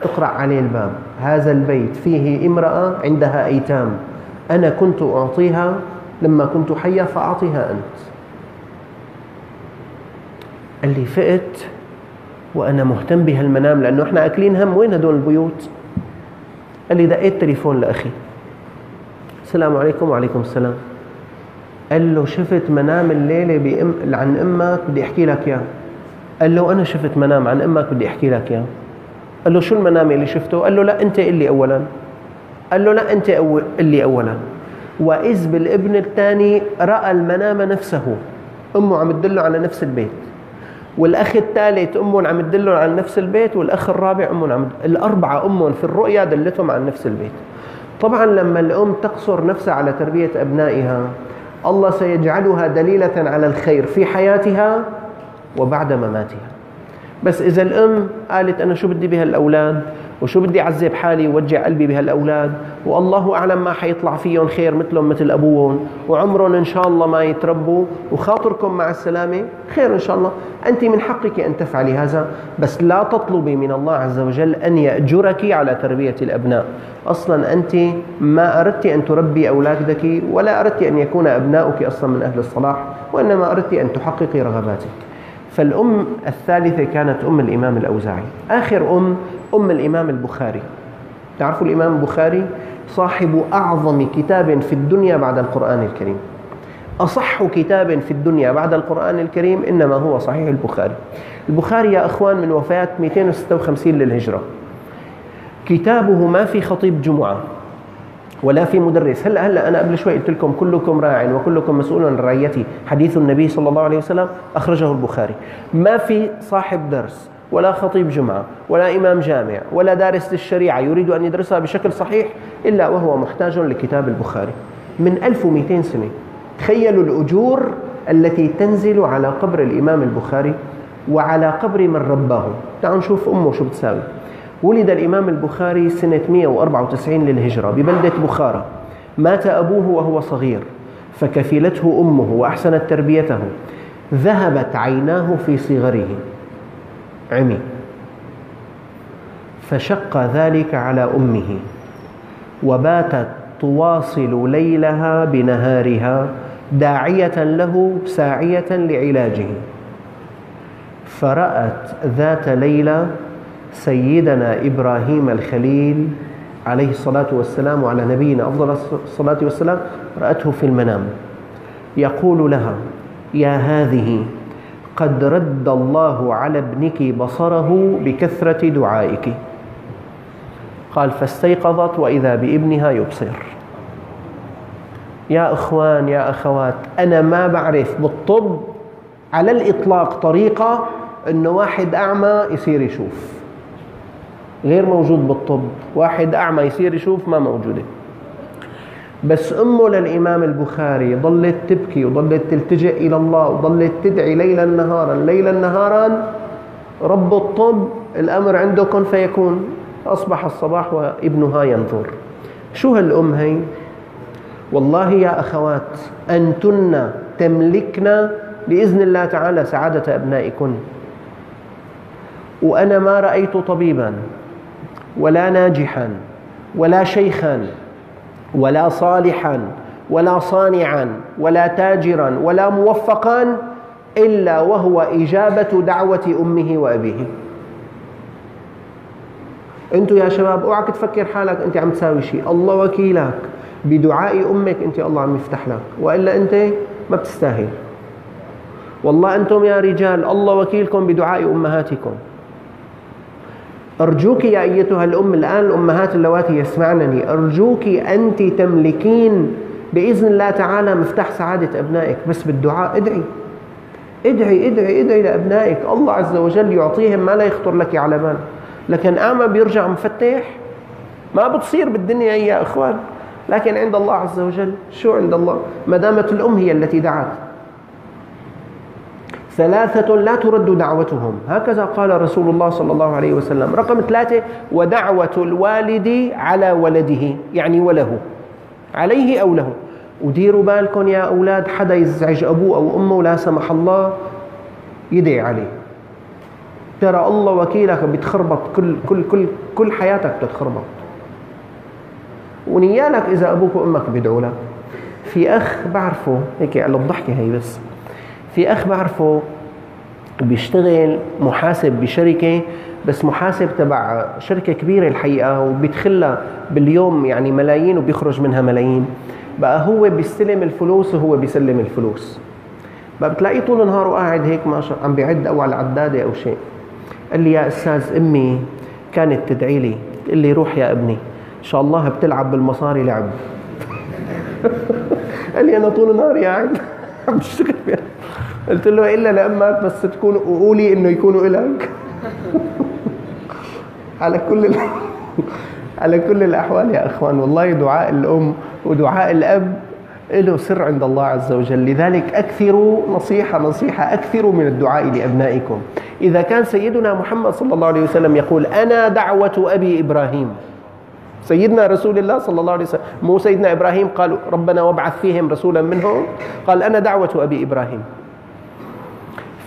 تقرأ عليه الباب هذا البيت فيه امرأة عندها أيتام أنا كنت أعطيها لما كنت حيا فأعطيها أنت. قال لي فقت؟ وأنا مهتم بهالمنام لأنه إحنا أكلين هم. وين هدول البيوت؟ قال لي دقيت تليفون لأخي السلام عليكم وعليكم السلام. قال له شفت منام الليلة بأم... عن أمك بدي أحكي لك إياه. قال له أنا شفت منام عن أمك بدي أحكي لك إياه. قال له شو المنام اللي شفته؟ قال له لا أنت اللي أولا. قال له لا أنت أول اللي أولا. وإذ بالابن الثاني رأى المنام نفسه. أمه عم تدله على نفس البيت. والأخ الثالث أمهم عم تدلهم على نفس البيت والأخ الرابع أمهم عم الأربعة أمهم في الرؤيا دلتهم على نفس البيت. طبعا لما الأم تقصر نفسها على تربية أبنائها الله سيجعلها دليلة على الخير في حياتها وبعد مماتها. بس إذا الأم قالت أنا شو بدي بهالأولاد؟ وشو بدي أعذب حالي ووجع قلبي بهالأولاد؟ والله أعلم ما حيطلع فيهم خير مثلهم مثل أبوهم. وعمرهم إن شاء الله ما يتربوا. وخاطركم مع السلامة خير إن شاء الله. أنت من حقك أن تفعلي هذا. بس لا تطلبي من الله عز وجل أن يأجرك على تربية الأبناء. أصلا أنت ما أردت أن تربي أولادك ولا أردت أن يكون أبناؤك أصلا من أهل الصلاح وإنما أردت أن تحققي رغباتك. فالأم الثالثة كانت أم الإمام الأوزاعي. آخر أم أم الإمام البخاري. تعرفوا الإمام البخاري؟ صاحب أعظم كتاب في الدنيا بعد القرآن الكريم. أصح كتاب في الدنيا بعد القرآن الكريم إنما هو صحيح البخاري. البخاري يا أخوان من وفاة 256 للهجرة. كتابه ما في خطيب جمعة. ولا في مدرس. هلا هلا أنا قبل شوي قلت لكم كلكم راع وكلكم مسؤول عن رعيته حديث النبي صلى الله عليه وسلم أخرجه البخاري. ما في صاحب درس ولا خطيب جمعة ولا إمام جامع ولا دارس للشريعة يريد أن يدرسها بشكل صحيح إلا وهو محتاج لكتاب البخاري. من 1200 سنة تخيلوا الأجور التي تنزل على قبر الإمام البخاري وعلى قبر من رباه. تعالوا نشوف أمه شو بتساوي. ولد الإمام البخاري سنة 194 للهجرة ببلدة بخارى مات أبوه وهو صغير فكفلته أمه وأحسنت تربيته. ذهبت عيناه في صغره. عمي. فشق ذلك على أمه. وباتت تواصل ليلها بنهارها داعية له ساعية لعلاجه. فرأت ذات ليلة سيدنا إبراهيم الخليل عليه الصلاة والسلام وعلى نبينا أفضل الصلاة والسلام رأته في المنام. يقول لها يا هذه قد رد الله على ابنك بصره بكثرة دعائك. قال فاستيقظت وإذا بابنها يبصر. يا إخوان يا أخوات أنا ما بعرف بالطب على الإطلاق طريقة أنه واحد أعمى يصير يشوف. غير موجود بالطب. واحد أعمى يصير يشوف ما موجودة. بس أمه للإمام البخاري ظلت تبكي وظلت تلتجئ إلى الله وظلت تدعي ليلا نهارا. ليلا نهارا رب الطب الأمر عنده كن فيكون. أصبح الصباح وابنها ينظر. شو هالأم هي؟ والله يا أخوات أنتن تملكن بإذن الله تعالى سعادة أبنائكن. وأنا ما رأيت طبيبا. ولا ناجحا ولا شيخا ولا صالحا ولا صانعا ولا تاجرا ولا موفقا إلا وهو إجابة دعوة أمه وأبيه. أنتوا يا شباب أوعك تفكر حالك أنت عم تساوي شيء. الله وكيلك. بدعاء أمك أنت الله عم يفتح لك. وإلا أنت ما بتستاهل. والله أنتم يا رجال الله وكيلكم بدعاء أمهاتكم. أرجوك يا أيتها الأم الآن الأمهات اللواتي يسمعنني أرجوك أنت تملكين بإذن الله تعالى مفتاح سعادة أبنائك بس بالدعاء ادعي. ادعي ادعي ادعي لأبنائك. الله عز وجل يعطيهم ما لا يخطر لك على بال لكن أعمى بيرجع مفتح. ما بتصير بالدنيا يا إخوان. لكن عند الله عز وجل شو عند الله؟ ما دامت الأم هي التي دعت. ثلاثة لا ترد دعوتهم. هكذا قال رسول الله صلى الله عليه وسلم. رقم ثلاثة ودعوة الوالد على ولده يعني وله. عليه أو له. وديروا بالكم يا أولاد حدا يزعج أبوه أو أمه لا سمح الله يدعي عليه. ترى الله وكيلك بتخربط كل كل كل كل حياتك بتتخربط. ونيالك إذا أبوك وأمك بيدعوا لك. في أخ بعرفه هيك على الضحكة هي بس. في اخ بعرفه بيشتغل محاسب بشركة بس محاسب تبع شركة كبيرة الحقيقة وبيدخلها باليوم يعني ملايين وبيخرج منها ملايين. بقى هو بيستلم الفلوس وهو بيسلم الفلوس. بقى بتلاقيه طول النهار قاعد هيك ما عم بيعد أو على العداده أو شيء. قال لي يا أستاذ أمي كانت تدعي لي. تقول لي روح يا ابني. إن شاء الله بتلعب بالمصاري لعب. *laughs* قال لي أنا طول النهار قاعد عم بشتغل قلت له إلا لأمك بس تكون قولي إنه يكونوا إلك. *laughs* على كل *laughs* على كل الأحوال يا إخوان والله دعاء الأم ودعاء الأب له سر عند الله عز وجل. لذلك أكثروا نصيحة نصيحة أكثروا من الدعاء لأبنائكم. إذا كان سيدنا محمد صلى الله عليه وسلم يقول أنا دعوة أبي إبراهيم. سيدنا رسول الله صلى الله عليه وسلم مو سيدنا إبراهيم قال ربنا وابعث فيهم رسولا منهم. قال أنا دعوة أبي إبراهيم.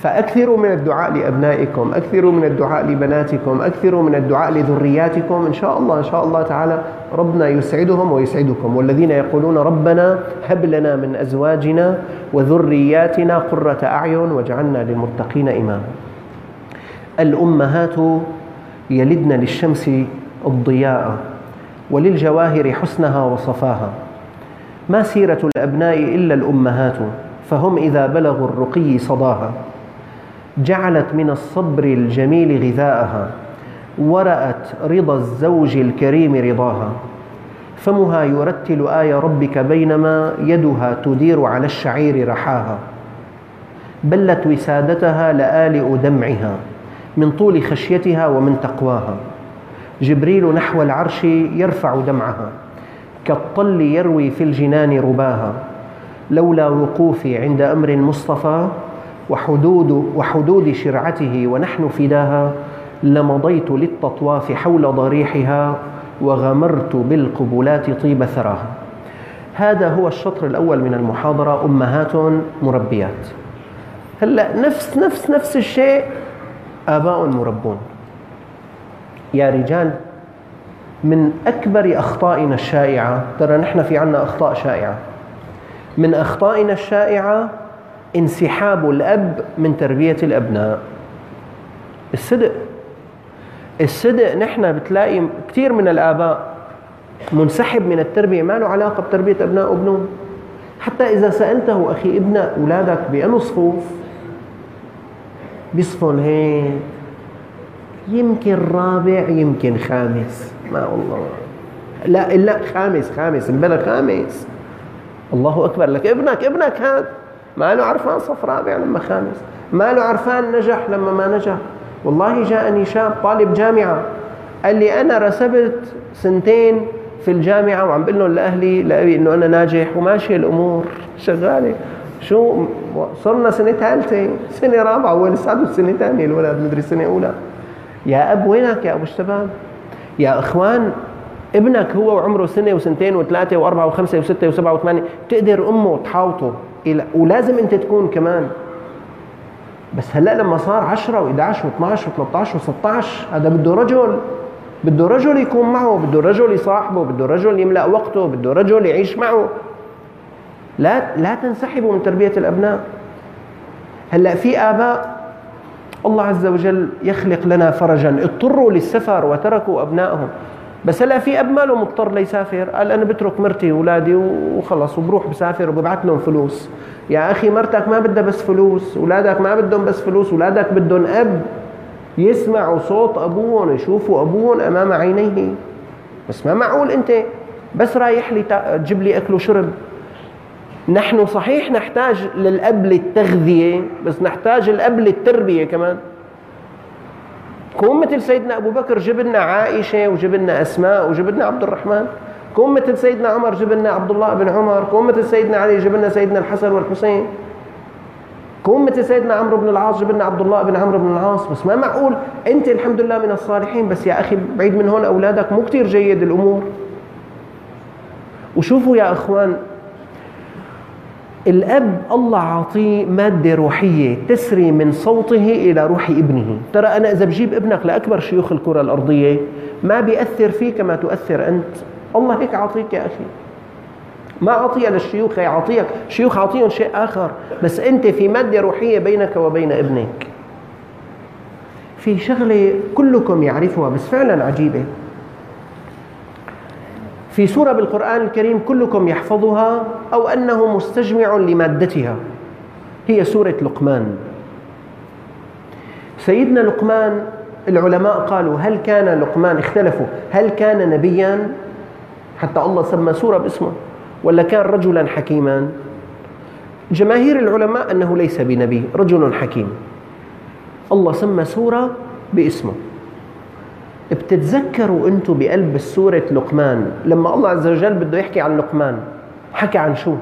فأكثروا من الدعاء لأبنائكم أكثروا من الدعاء لبناتكم أكثروا من الدعاء لذرياتكم. إن شاء الله إن شاء الله تعالى ربنا يسعدهم ويسعدكم. والذين يقولون ربنا هب لنا من أزواجنا وذرياتنا قرة أعين واجعلنا للمتقين إماما. الأمهات يلدن للشمس الضياء وللجواهر حسنها وصفاها. ما سيرة الأبناء إلا الأمهات فهم إذا بلغوا الرقي صداها. جعلت من الصبر الجميل غذاءها ورأت رضا الزوج الكريم رضاها. فمها يرتل آي ربك بينما يدها تدير على الشعير رحاها. بلت وسادتها لآلئ دمعها من طول خشيتها ومن تقواها. جبريل نحو العرش يرفع دمعها كالطل يروي في الجنان رباها. لولا وقوفي عند أمر مصطفى وحدود, وحدود شرعته ونحن فداها لمضيت للتطواف حول ضريحها وغمرت بالقبلات طيب ثراها. هذا هو الشطر الأول من المحاضرة أمهات مربيات. هلأ نفس نفس نفس الشيء آباء مربون. يا رجال من أكبر أخطائنا الشائعة ترى نحن في عنا أخطاء شائعة. من أخطائنا الشائعة انسحاب الأب من تربية الأبناء. الصدق. الصدق نحن بتلاقي كثير من الآباء منسحب من التربية ما له علاقة بتربية أبناء وابنهم حتى إذا سألته أخي ابن أولادك بأنه صفوف بيصفون هيك يمكن رابع يمكن خامس. ما والله. لا لا خامس خامس انبلى خامس. الله أكبر لك ابنك ابنك هذا. ما له عرفان صف رابع لما خامس. ما له عرفان نجح لما ما نجح. والله جاءني شاب طالب جامعة. قال لي أنا رسبت سنتين في الجامعة وعم بقول لهم لأهلي لأبي إنه أنا ناجح وماشيه الأمور شغالة. شو؟ صرنا سنة ثالثة. سنة رابعة. هو سنة ثانية الولد مدري سنة أولى. يا أب وينك يا أبو الشباب؟ يا إخوان ابنك هو وعمره سنة وسنتين وثلاثة وأربعة وخمسة وستة وسبعة وثمانية. بتقدر أمه تحاوطه ولازم أنت تكون كمان. بس هلأ لما صار 10 و11 و12 و13 و16 هذا بده رجل. بده رجل يكون معه بده رجل يصاحبه بده رجل يملأ وقته بده رجل يعيش معه. لا لا تنسحبوا من تربية الأبناء. هلأ في آباء الله عز وجل يخلق لنا فرجا. اضطروا للسفر وتركوا أبنائهم. بس هلا في أب ماله مضطر ليسافر. قال أنا بترك مرتي واولادي وخلص وبروح بسافر وببعث لهم فلوس. يا أخي مرتك ما بدها بس فلوس اولادك ما بدهم بس فلوس اولادك بدهم أب. يسمعوا صوت أبوهم يشوفوا أبوهم أمام عينيه. بس ما معقول أنت؟ بس رايح لي تجيب لي أكل وشرب. نحن صحيح نحتاج للأب للتغذية بس نحتاج الأب للتربية كمان. كون مثل سيدنا أبو بكر جيب لنا عائشة وجيب لنا أسماء وجيب لنا عبد الرحمن. كون مثل سيدنا عمر جيب لنا عبد الله بن عمر. كون مثل سيدنا علي جيب لنا سيدنا الحسن والحسين. كون مثل سيدنا عمرو بن العاص جيب لنا عبد الله بن عمرو بن العاص. بس ما معقول؟ أنت الحمد لله من الصالحين. بس يا أخي بعيد من هون أولادك مو كثير جيد الأمور. وشوفوا يا أخوان الأب الله عطيه مادة روحية تسري من صوته إلى روح ابنه. ترى أنا إذا بجيب ابنك لأكبر شيوخ الكرة الأرضية ما بيأثر فيه كما تؤثر أنت. الله هيك عطيك يا أخي. ما عطيها للشيوخ يعطيك شيوخ عطيهم شيء آخر. بس أنت في مادة روحية بينك وبين ابنك. في شغلة كلكم يعرفها بس فعلا عجيبة. في سورة بالقرآن الكريم كلكم يحفظها أو أنه مستجمع لمادتها. هي سورة لقمان. سيدنا لقمان العلماء قالوا هل كان لقمان اختلفوا هل كان نبيا؟ حتى الله سمى سورة باسمه. ولا كان رجلا حكيما؟ جماهير العلماء أنه ليس بنبي رجل حكيم. الله سمى سورة باسمه. بتتذكروا أنتم بقلب سورة لقمان لما الله عز وجل بده يحكي عن لقمان حكى عن شو؟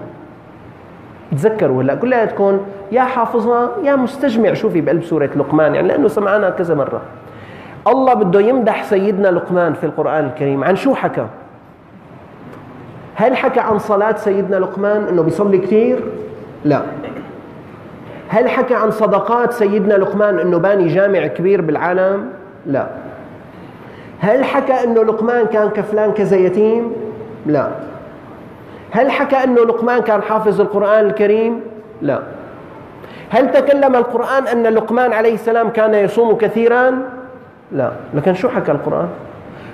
تذكروا هلا كلياتكم يا حافظها يا مستجمع شوفي بقلب سورة لقمان يعني لأنه سمعنا كذا مرة الله بده يمدح سيدنا لقمان في القرآن الكريم عن شو حكى؟ هل حكى عن صلاة سيدنا لقمان إنه بيصلي كثير؟ لا هل حكى عن صدقات سيدنا لقمان إنه باني جامع كبير بالعالم؟ لا هل حكى أنه لقمان كان كفلان كذا يتيم؟ لا هل حكى أنه لقمان كان حافظ القرآن الكريم؟ لا هل تكلم القرآن أن لقمان عليه السلام كان يصوم كثيرا؟ لا لكن شو حكى القرآن؟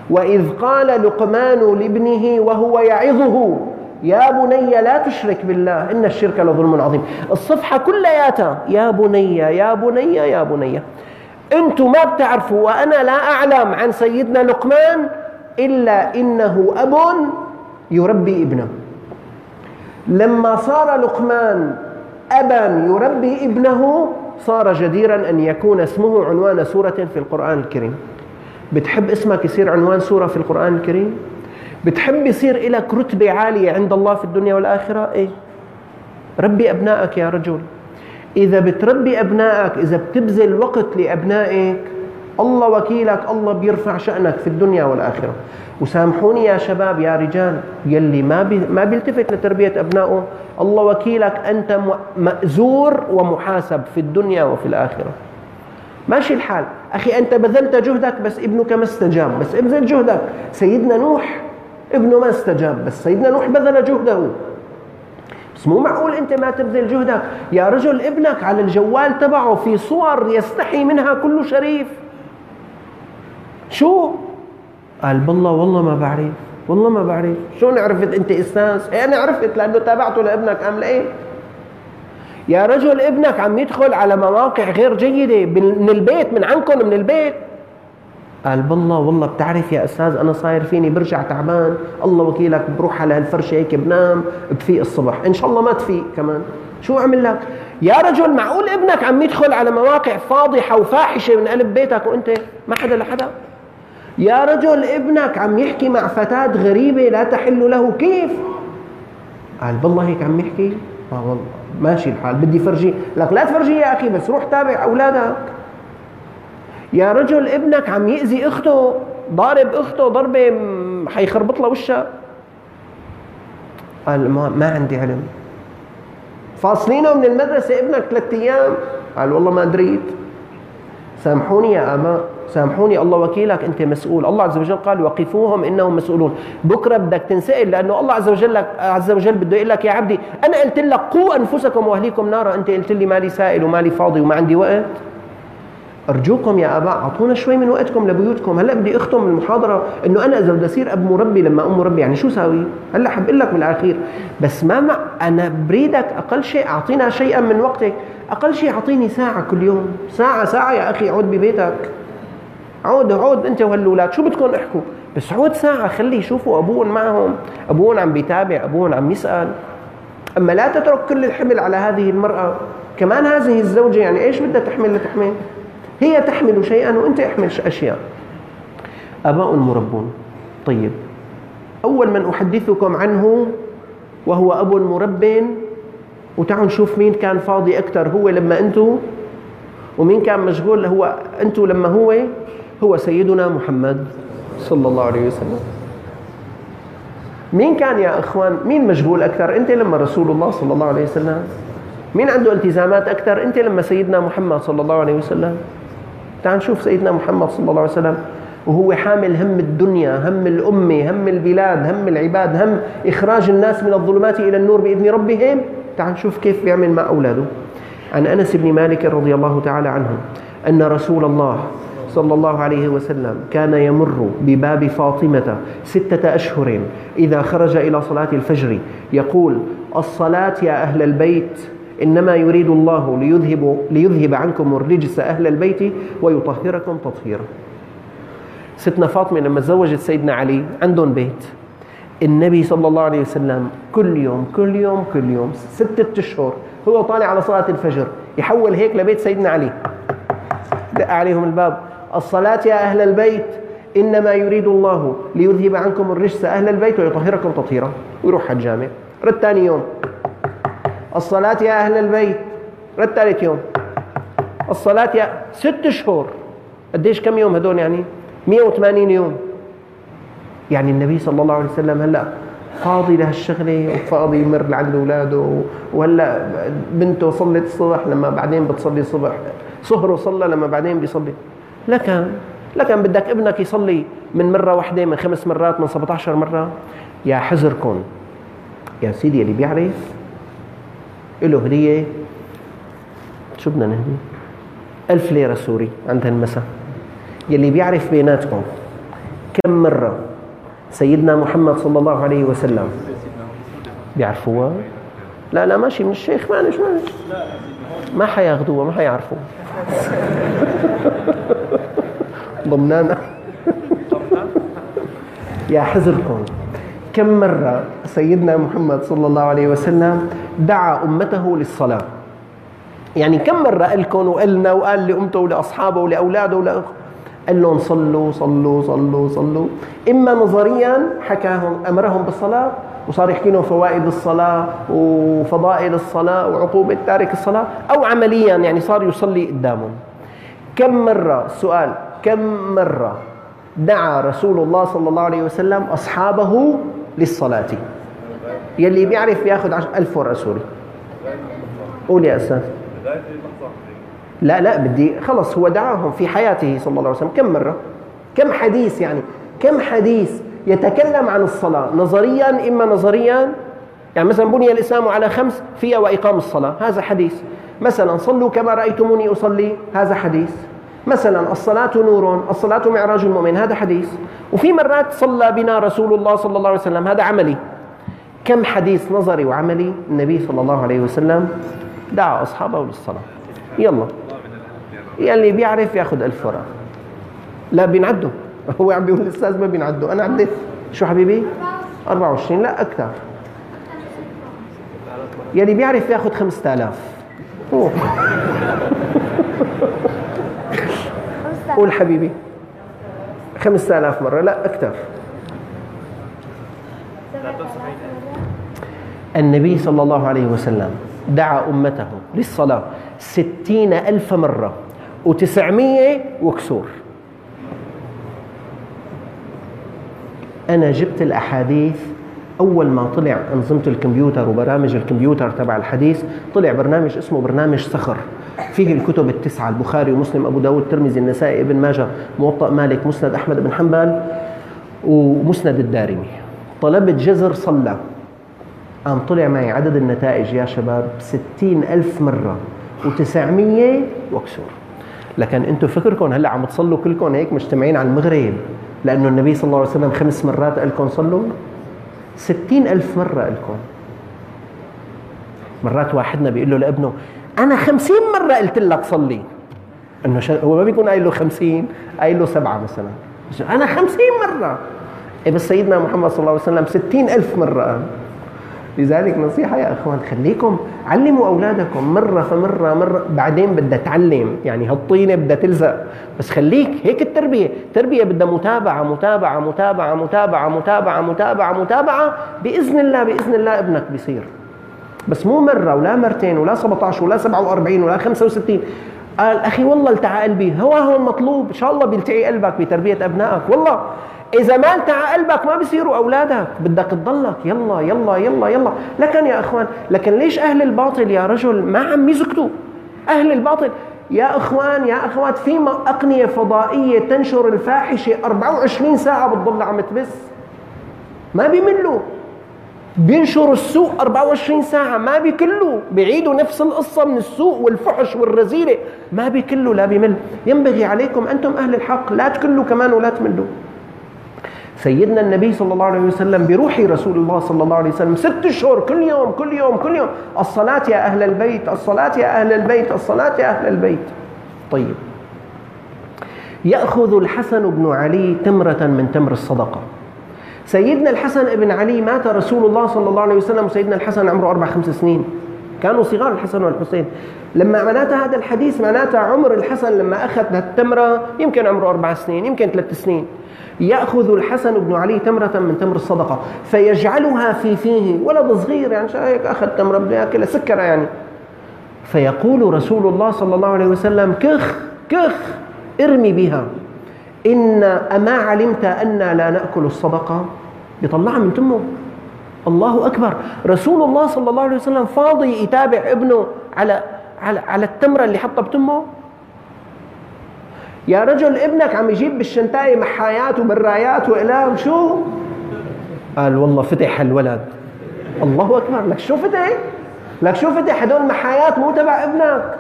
وإذ قال لقمان لابنه وهو يعظه يا بني لا تشرك بالله إن الشرك لظلم عظيم الصفحة كلياتها يا بني يا بني يا بني أنتم ما بتعرفوا وأنا لا أعلم عن سيدنا لقمان إلا إنه أب يربي ابنه. لما صار لقمان أبا يربي ابنه صار جديرا أن يكون اسمه عنوان سورة في القرآن الكريم. بتحب اسمك يصير عنوان سورة في القرآن الكريم؟ بتحب يصير لك رتبة عالية عند الله في الدنيا والآخرة؟ إيه. ربي أبنائك يا رجل. إذا بتربي أبنائك إذا بتبذل وقت لأبنائك الله وكيلك الله بيرفع شأنك في الدنيا والآخرة. وسامحوني يا شباب يا رجال يلي ما بي ما بيلتفت لتربية أبنائه الله وكيلك أنت مأزور ومحاسب في الدنيا وفي الآخرة. ماشي الحال. أخي أنت بذلت جهدك بس ابنك ما استجاب بس ابذل جهدك. سيدنا نوح ابنه ما استجاب بس سيدنا نوح بذل جهده. بس مو معقول انت ما تبذل جهدك. يا رجل ابنك على الجوال تبعه في صور يستحي منها كل شريف. شو؟ قال بالله والله ما بعرف والله ما بعرف. شو عرفت انت أستاذ؟ إيه أنا عرفت لأنه تابعته لابنك. ام إيه؟ يا رجل ابنك عم يدخل على مواقع غير جيدة من البيت من عندكم من البيت. قال بالله والله بتعرف يا أستاذ أنا صاير فيني برجع تعبان الله وكيلك بروح على هالفرشه هيك بنام بفيق الصبح إن شاء الله ما تفيق كمان. شو أعمل لك؟ يا رجل معقول ابنك عم يدخل على مواقع فاضحة وفاحشة من قلب بيتك وأنت ما حدا لحدا؟ يا رجل ابنك عم يحكي مع فتاة غريبة لا تحل له كيف؟ قال بالله هيك عم يحكي؟ آه والله ماشي الحال بدي فرجي لك لا تفرجي يا أخي بس روح تابع أولادك. يا رجل ابنك عم يأذي أخته ضارب أخته ضربة حيخربط له وشها. قال ما, ما عندي علم. فاصلينه من المدرسة ابنك ثلاثة أيام. قال والله ما دريت سامحوني يا آباء سامحوني الله وكيلك أنت مسؤول. الله عز وجل قال وقفوهم إنهم مسؤولون. بكرة بدك تنسأل لأنه الله عز وجل لك عز وجل بده يقول لك يا عبدي أنا قلت لك قوا أنفسكم وأهليكم نارا. أنت قلت لي مالي سائل ومالي فاضي وما عندي وقت. أرجوكم يا اباء أعطونا شوي من وقتكم لبيوتكم. هلا بدي أختم المحاضرة إنه أنا إذا بدي أصير أب مربي لما أم مربي يعني شو ساوي؟ هلا حبقول لك بالاخير بس ما مع أنا بريدك أقل شيء أعطينا شيئا من وقتك. أقل شيء أعطيني ساعة كل يوم. ساعة ساعة يا أخي عود ببيتك. عود عود أنت وهالولاد شو بدكم احكوا؟ بس عود ساعة خلي يشوفوا أبوهم معهم. أبوهم عم بيتابع أبوهم عم يسأل. أما لا تترك كل الحمل على هذه المرأة. كمان هذه الزوجة يعني إيش بدها تحمل؟ لتحمل. هي تحمل شيئا وأنت احمل أشياء. أباء مربون. طيب. أول من أحدثكم عنه وهو أب مرب. وتعالوا نشوف مين كان فاضي أكثر هو لما أنتم ومين كان مشغول؟ هو أنتم لما هو؟ هو سيدنا محمد صلى الله عليه وسلم. مين كان يا إخوان؟ مين مشغول أكثر أنت لما رسول الله صلى الله عليه وسلم. مين عنده التزامات أكثر أنت لما سيدنا محمد صلى الله عليه وسلم. تعال نشوف سيدنا محمد صلى الله عليه وسلم وهو حامل هم الدنيا هم الأمة هم البلاد هم العباد هم إخراج الناس من الظلمات إلى النور بإذن ربهم. تعال نشوف كيف بيعمل مع أولاده. عن أنس بن مالك رضي الله تعالى عنه أن رسول الله صلى الله عليه وسلم كان يمر بباب فاطمة ستة أشهر إذا خرج إلى صلاة الفجر يقول الصلاة يا أهل البيت إنما يريد الله ليذهب, ليذهب عنكم الرجس أهل البيت ويطهركم تطهيرا. ستنا فاطمة لما تزوجت سيدنا علي عندهم بيت. النبي صلى الله عليه وسلم كل يوم كل يوم كل يوم ستة أشهر هو طالع على صلاة الفجر يحول هيك لبيت سيدنا علي. دق عليهم الباب. الصلاة يا أهل البيت إنما يريد الله ليذهب عنكم الرجس أهل البيت ويطهركم تطهيرا. ويروح على الجامع. رد ثاني يوم. الصلاة يا أهل البيت. رد ثالث يوم. الصلاة يا ست شهور. قديش كم يوم هدول يعني؟ 180 يوم. يعني النبي صلى الله عليه وسلم هلأ فاضي لهالشغلة وفاضي يمر لعند أولاده وهلأ بنته صلت الصبح لما بعدين بتصلي الصبح. صهر وصلى لما بعدين بيصلي. لكن لكن بدك ابنك يصلي من مرة واحدة من خمس مرات من 17 مرة. يا حذركم يا سيدي اللي بيعرف له هدية. شو بدنا نهدي؟ ألف ليرة سوري عند هالمساء يلي بيعرف بيناتكم كم مرة سيدنا محمد صلى الله عليه وسلم بيعرفوها؟ لا لا ماشي من الشيخ معلش معلش. ما حياخذوها ما حيعرفوها. *laughs* ضمنانا. *laughs* يا حزركم كم مرة سيدنا محمد صلى الله عليه وسلم دعا أمته للصلاة. يعني كم مرة قال لكم وقال لنا وقال لأمته ولأصحابه ولأولاده ولأخ قال لهم صلوا صلوا صلوا صلوا. إما نظريا حكاهم أمرهم بالصلاة وصار يحكي لهم فوائد الصلاة وفضائل الصلاة وعقوبة تارك الصلاة أو عمليا يعني صار يصلي قدامهم. كم مرة؟ سؤال كم مرة دعا رسول الله صلى الله عليه وسلم أصحابه للصلاة؟ يلي بيعرف ياخذ ألف ورقة سوري. قول يا أستاذ. لا لا بدي خلص هو دعاهم في حياته صلى الله عليه وسلم. كم مرة؟ كم حديث يعني؟ كم حديث يتكلم عن الصلاة؟ نظريا إما نظريا؟ يعني مثلا بني الإسلام على خمس فيها وإقام الصلاة. هذا حديث. مثلا صلوا كما رأيتموني أصلي. هذا حديث. مثلا الصلاة نور الصلاة معراج المؤمن. هذا حديث. وفي مرات صلى بنا رسول الله صلى الله عليه وسلم. هذا عملي. كم حديث نظري وعملي النبي صلى الله عليه وسلم دعا أصحابه للصلاة. يلا. يلي بيعرف ياخذ ألف ورقة. لا بينعدوا. *laughs* هو عم بيقول الأستاذ ما بينعدوا. أنا عديت. شو حبيبي؟ 24 لا أكثر. يلي بيعرف ياخذ 5000 قول حبيبي. 5000 مرة. لا أكثر. النبي صلى الله عليه وسلم دعا أمته للصلاة ستين ألف مرة وتسعمية وكسور. أنا جبت الأحاديث أول ما طلع أنظمة الكمبيوتر وبرامج الكمبيوتر تبع الحديث طلع برنامج اسمه برنامج صخر. فيه الكتب التسعة البخاري ومسلم أبو داود الترمذي النسائي ابن ماجه موطأ مالك مسند أحمد بن حنبل ومسند الدارمي. طلبت جزر صلى. قام طلع معي عدد النتائج يا شباب ستين ألف مرة وتسعمية وكسور. لكن أنتم فكركم هلأ عم تصلوا كلكم هيك مجتمعين على المغرب لأنه النبي صلى الله عليه وسلم خمس مرات قال لكم صلوا؟ ستين ألف مرة لكم. مرات واحدنا بيقول له لابنه أنا خمسين مرة قلت لك صلي. إنه هو ما بيكون قايل له خمسين قايل له سبعة مثلا. أنا خمسين مرة. إيه بس سيدنا محمد صلى الله عليه وسلم ستين ألف مرة قال. لذلك نصيحة يا أخوان خليكم علموا أولادكم مرة فمرة مرة بعدين بدها تعلم يعني هالطينة بدها تلزق. بس خليك هيك التربية. التربية بدها متابعة متابعة متابعة متابعة متابعة متابعة متابعة. بإذن الله بإذن الله ابنك بيصير. بس مو مرة ولا مرتين ولا 17 ولا 47 ولا 65 قال أخي والله التعى قلبي هو هو المطلوب إن شاء الله بيلتعي قلبك بتربية أبنائك. والله. إذا ما التعى قلبك ما بيصيروا أولادك. بدك تضلك. يلا يلا يلا يلا. لكن يا أخوان لكن ليش أهل الباطل يا رجل ما عم يسكتوا أهل الباطل. يا إخوان يا أخوات في أقنية فضائية تنشر الفاحشة 24 ساعة بتضل عم تبث ما بيملوا. بينشروا السوء 24 ساعة ما بيكلوا. بيعيدوا نفس القصة من السوء والفحش والرذيلة ما بيكلوا لا بيمل. ينبغي عليكم أنتم أهل الحق لا تكلوا كمان ولا تملوا. سيدنا النبي صلى الله عليه وسلم بروح رسول الله صلى الله عليه وسلم ست اشهر كل يوم كل يوم كل يوم. الصلاة يا أهل البيت الصلاة يا أهل البيت الصلاة يا أهل البيت. طيب. يأخذ الحسن بن علي تمرة من تمر الصدقة. سيدنا الحسن بن علي مات رسول الله صلى الله عليه وسلم وسيدنا الحسن عمره أربع خمس سنين. كانوا صغار الحسن والحسين. لما معناتها هذا الحديث معناتها عمر الحسن لما أخذ التمرة يمكن عمره أربع سنين يمكن ثلاث سنين. يأخذ الحسن بن علي تمرة من تمر الصدقة فيجعلها في فيه ولد صغير يعني هيك أخذ تمرة بده ياكلها سكرة يعني. فيقول رسول الله صلى الله عليه وسلم كخ كخ ارمي بها. إن أما علمت أنا لا نأكل الصدقة؟ يطلعها من تمه. الله أكبر. رسول الله صلى الله عليه وسلم فاضي يتابع ابنه على على على التمرة اللي حطها بتمه؟ يا رجل ابنك عم يجيب بالشنتاية محايات وبرايات وإقلام شو؟ قال والله فتح الولد الله أكبر. لك شو فتح؟ لك شو فتح؟ هدول محايات مو تبع ابنك.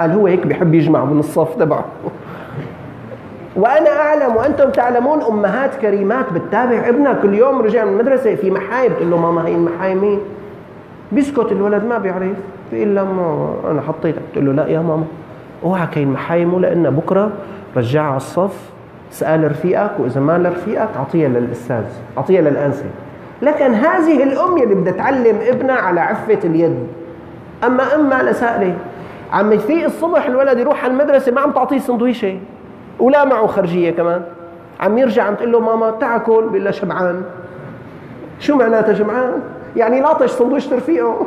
قال هو هيك بيحب يجمع من الصف تبعه. وأنا أعلم وأنتم تعلمون أمهات كريمات بتتابع ابنها كل يوم رجع من المدرسة في محاي بتقول له ماما هي المحاي مين؟ بيسكت الولد ما بيعرف. بيقول لها أنا حطيتها بتقول له لا يا ماما. أوعى كاين محاي مو لأن بكرة رجعها على الصف اسأل رفيقك وإذا ما لرفيقك أعطيها للأستاذ أعطيها للأنسة. لكن هذه الأم اللي بدها تعلم ابنها على عفة اليد. أما أم ما لسائلة عم يفيق الصبح الولد يروح على المدرسة ما عم تعطيه سندويشة. ولا معه خرجية كمان. عم يرجع عم تقول له ماما تعال كل بيقول لها شبعان. شو معناتها شبعان؟ يعني لاطش سندويشة رفيقه.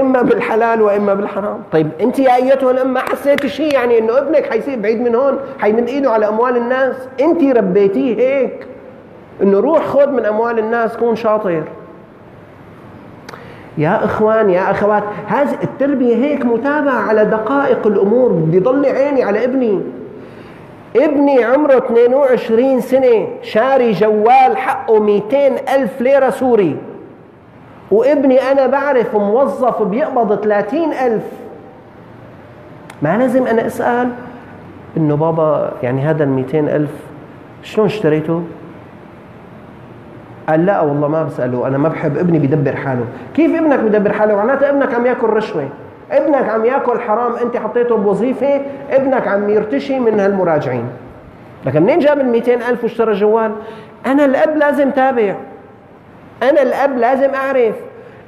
إما بالحلال وإما بالحرام. طيب أنت يا أيتها الام ما حسيتي شيء؟ يعني إنه ابنك حيصير بعيد من هون حيمد إيده على أموال الناس. أنت ربيتيه هيك إنه روح خذ من أموال الناس كون شاطر. يا إخوان يا أخوات هذه التربية هيك متابعة على دقائق الأمور بدي ضل عيني على ابني. ابني عمره 22 سنة شاري جوال حقه 200 ألف ليرة سوري. وابني أنا بعرف موظف بيقبض 30 ألف ما لازم أنا أسأل إنه بابا يعني هذا ال 200 ألف شلون اشتريته؟ قال لا والله ما بسأله أنا ما بحب ابني بيدبر حاله كيف ابنك بيدبر حاله؟ معناته ابنك عم يأكل رشوة ابنك عم يأكل حرام أنت حطيته بوظيفة ابنك عم يرتشي من هالمراجعين لكن منين جاب ال 200 ألف واشترى جوال؟ أنا الأب لازم تابع أنا الأب لازم أعرف.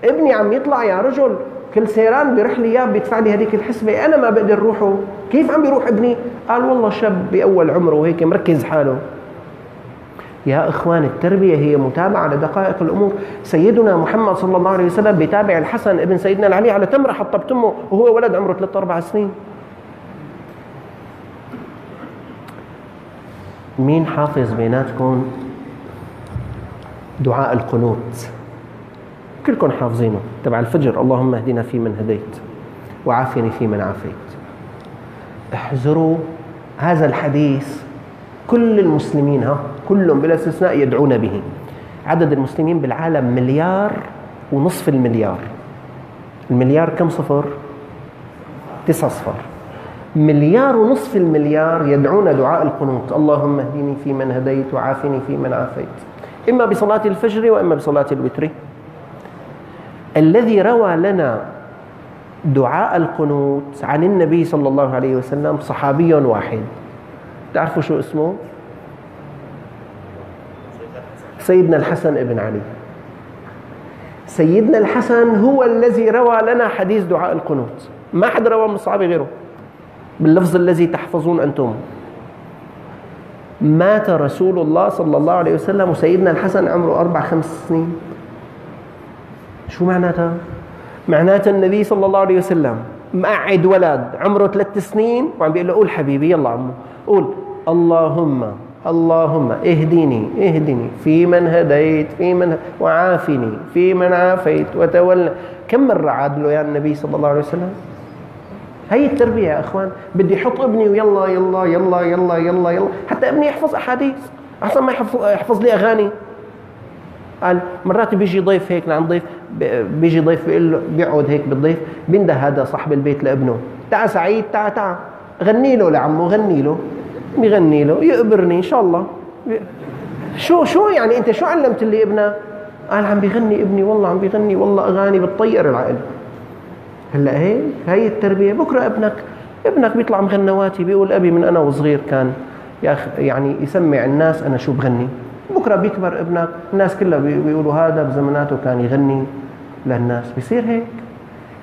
ابني عم يطلع يا رجل كل سيران بيروح لي إياه بيدفع لي هذيك الحسبة. أنا ما بقدر روحه. كيف عم بيروح ابني؟ قال والله شاب بأول عمره وهيك مركز حاله. يا إخوان التربية هي متابعة لدقائق الأمور. سيدنا محمد صلى الله عليه وسلم بيتابع الحسن ابن سيدنا العلي على تمره حطب تمه وهو ولد عمره ثلاث أربع سنين. مين حافظ بيناتكم؟ دعاء القنوت. كلكم حافظينه. تبع الفجر. اللهم اهدنا فيمن هديت وعافني فيمن عافيت. احذروا هذا الحديث. كل المسلمين ها كلهم بلا استثناء يدعون به. عدد المسلمين بالعالم مليار ونصف المليار. المليار كم صفر؟ تسعة صفر. مليار ونصف المليار يدعون دعاء القنوت. اللهم اهدني فيمن هديت وعافني فيمن عافيت. إما بصلاة الفجر وإما بصلاة الوتر. الذي روى لنا دعاء القنوت عن النبي صلى الله عليه وسلم صحابي واحد. تعرفوا شو اسمه؟ سيدنا الحسن ابن علي. سيدنا الحسن هو الذي روى لنا حديث دعاء القنوت. ما حد روى من الصحابة غيره. باللفظ الذي تحفظون أنتم. مات رسول الله صلى الله عليه وسلم وسيدنا الحسن عمره أربع خمس سنين. شو معناتها؟ معناتها النبي صلى الله عليه وسلم مقعد ولد عمره ثلاث سنين. وعم بيقول له قول حبيبي يلا عمو قول اللهم اللهم اهدني اهدني في من هديت في من وعافني في من عافيت وتولى. كم مرة عاد له يا النبي صلى الله عليه وسلم؟ هي التربية يا أخوان. بدي أحط ابني ويلا يلا يلا يلا يلا يلا. حتى ابني يحفظ أحاديث. أحسن ما يحفظ, يحفظ لي أغاني. قال مرات بيجي ضيف هيك لعند ضيف بيجي ضيف بيقول له بيقعد هيك بالضيف بينده هذا صاحب البيت لابنه. تعا سعيد تعا تعا. غني له لعمه غني له. بيغني له يقبرني إن شاء الله. شو شو يعني أنت شو علمت لي ابنك قال عم بيغني ابني والله عم بيغني والله أغاني بتطير العقل. هلا هيك هي التربية. بكرة ابنك ابنك بيطلع مغنواتي بيقول أبي من أنا وصغير كان يا يعني يسمع الناس أنا شو بغني. بكرة بيكبر ابنك الناس كلها بيقولوا هذا بزماناته كان يغني للناس. بيصير هيك.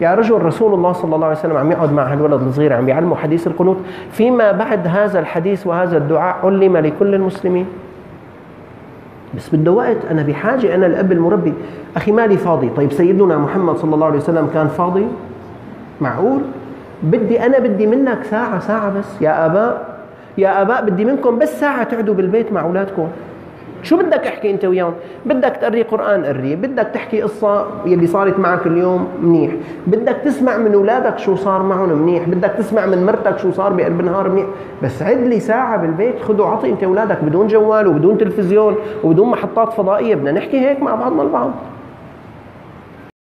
يا رجل رسول الله صلى الله عليه وسلم عم يقعد مع هالولد الصغير عم بيعلمه حديث القنوت. فيما بعد هذا الحديث وهذا الدعاء علم لكل المسلمين. بس بده وقت. أنا بحاجة أنا الأب المربي. أخي مالي فاضي. طيب سيدنا محمد صلى الله عليه وسلم كان فاضي؟ معقول؟ بدي أنا بدي منك ساعة ساعة بس. يا اباء يا اباء بدي منكم بس ساعة تقعدوا بالبيت مع أولادكم. شو بدك أحكي أنت وياهم؟ بدك تقري قرآن قري. بدك تحكي قصة يلي صارت معك اليوم منيح. بدك تسمع من أولادك شو صار معهم منيح. بدك تسمع من مرتك شو صار بقلب النهار منيح. بس عد لي ساعة بالبيت. خذوا عطي أنت أولادك بدون جوال وبدون تلفزيون وبدون محطات فضائية. بدنا نحكي هيك مع بعضنا البعض.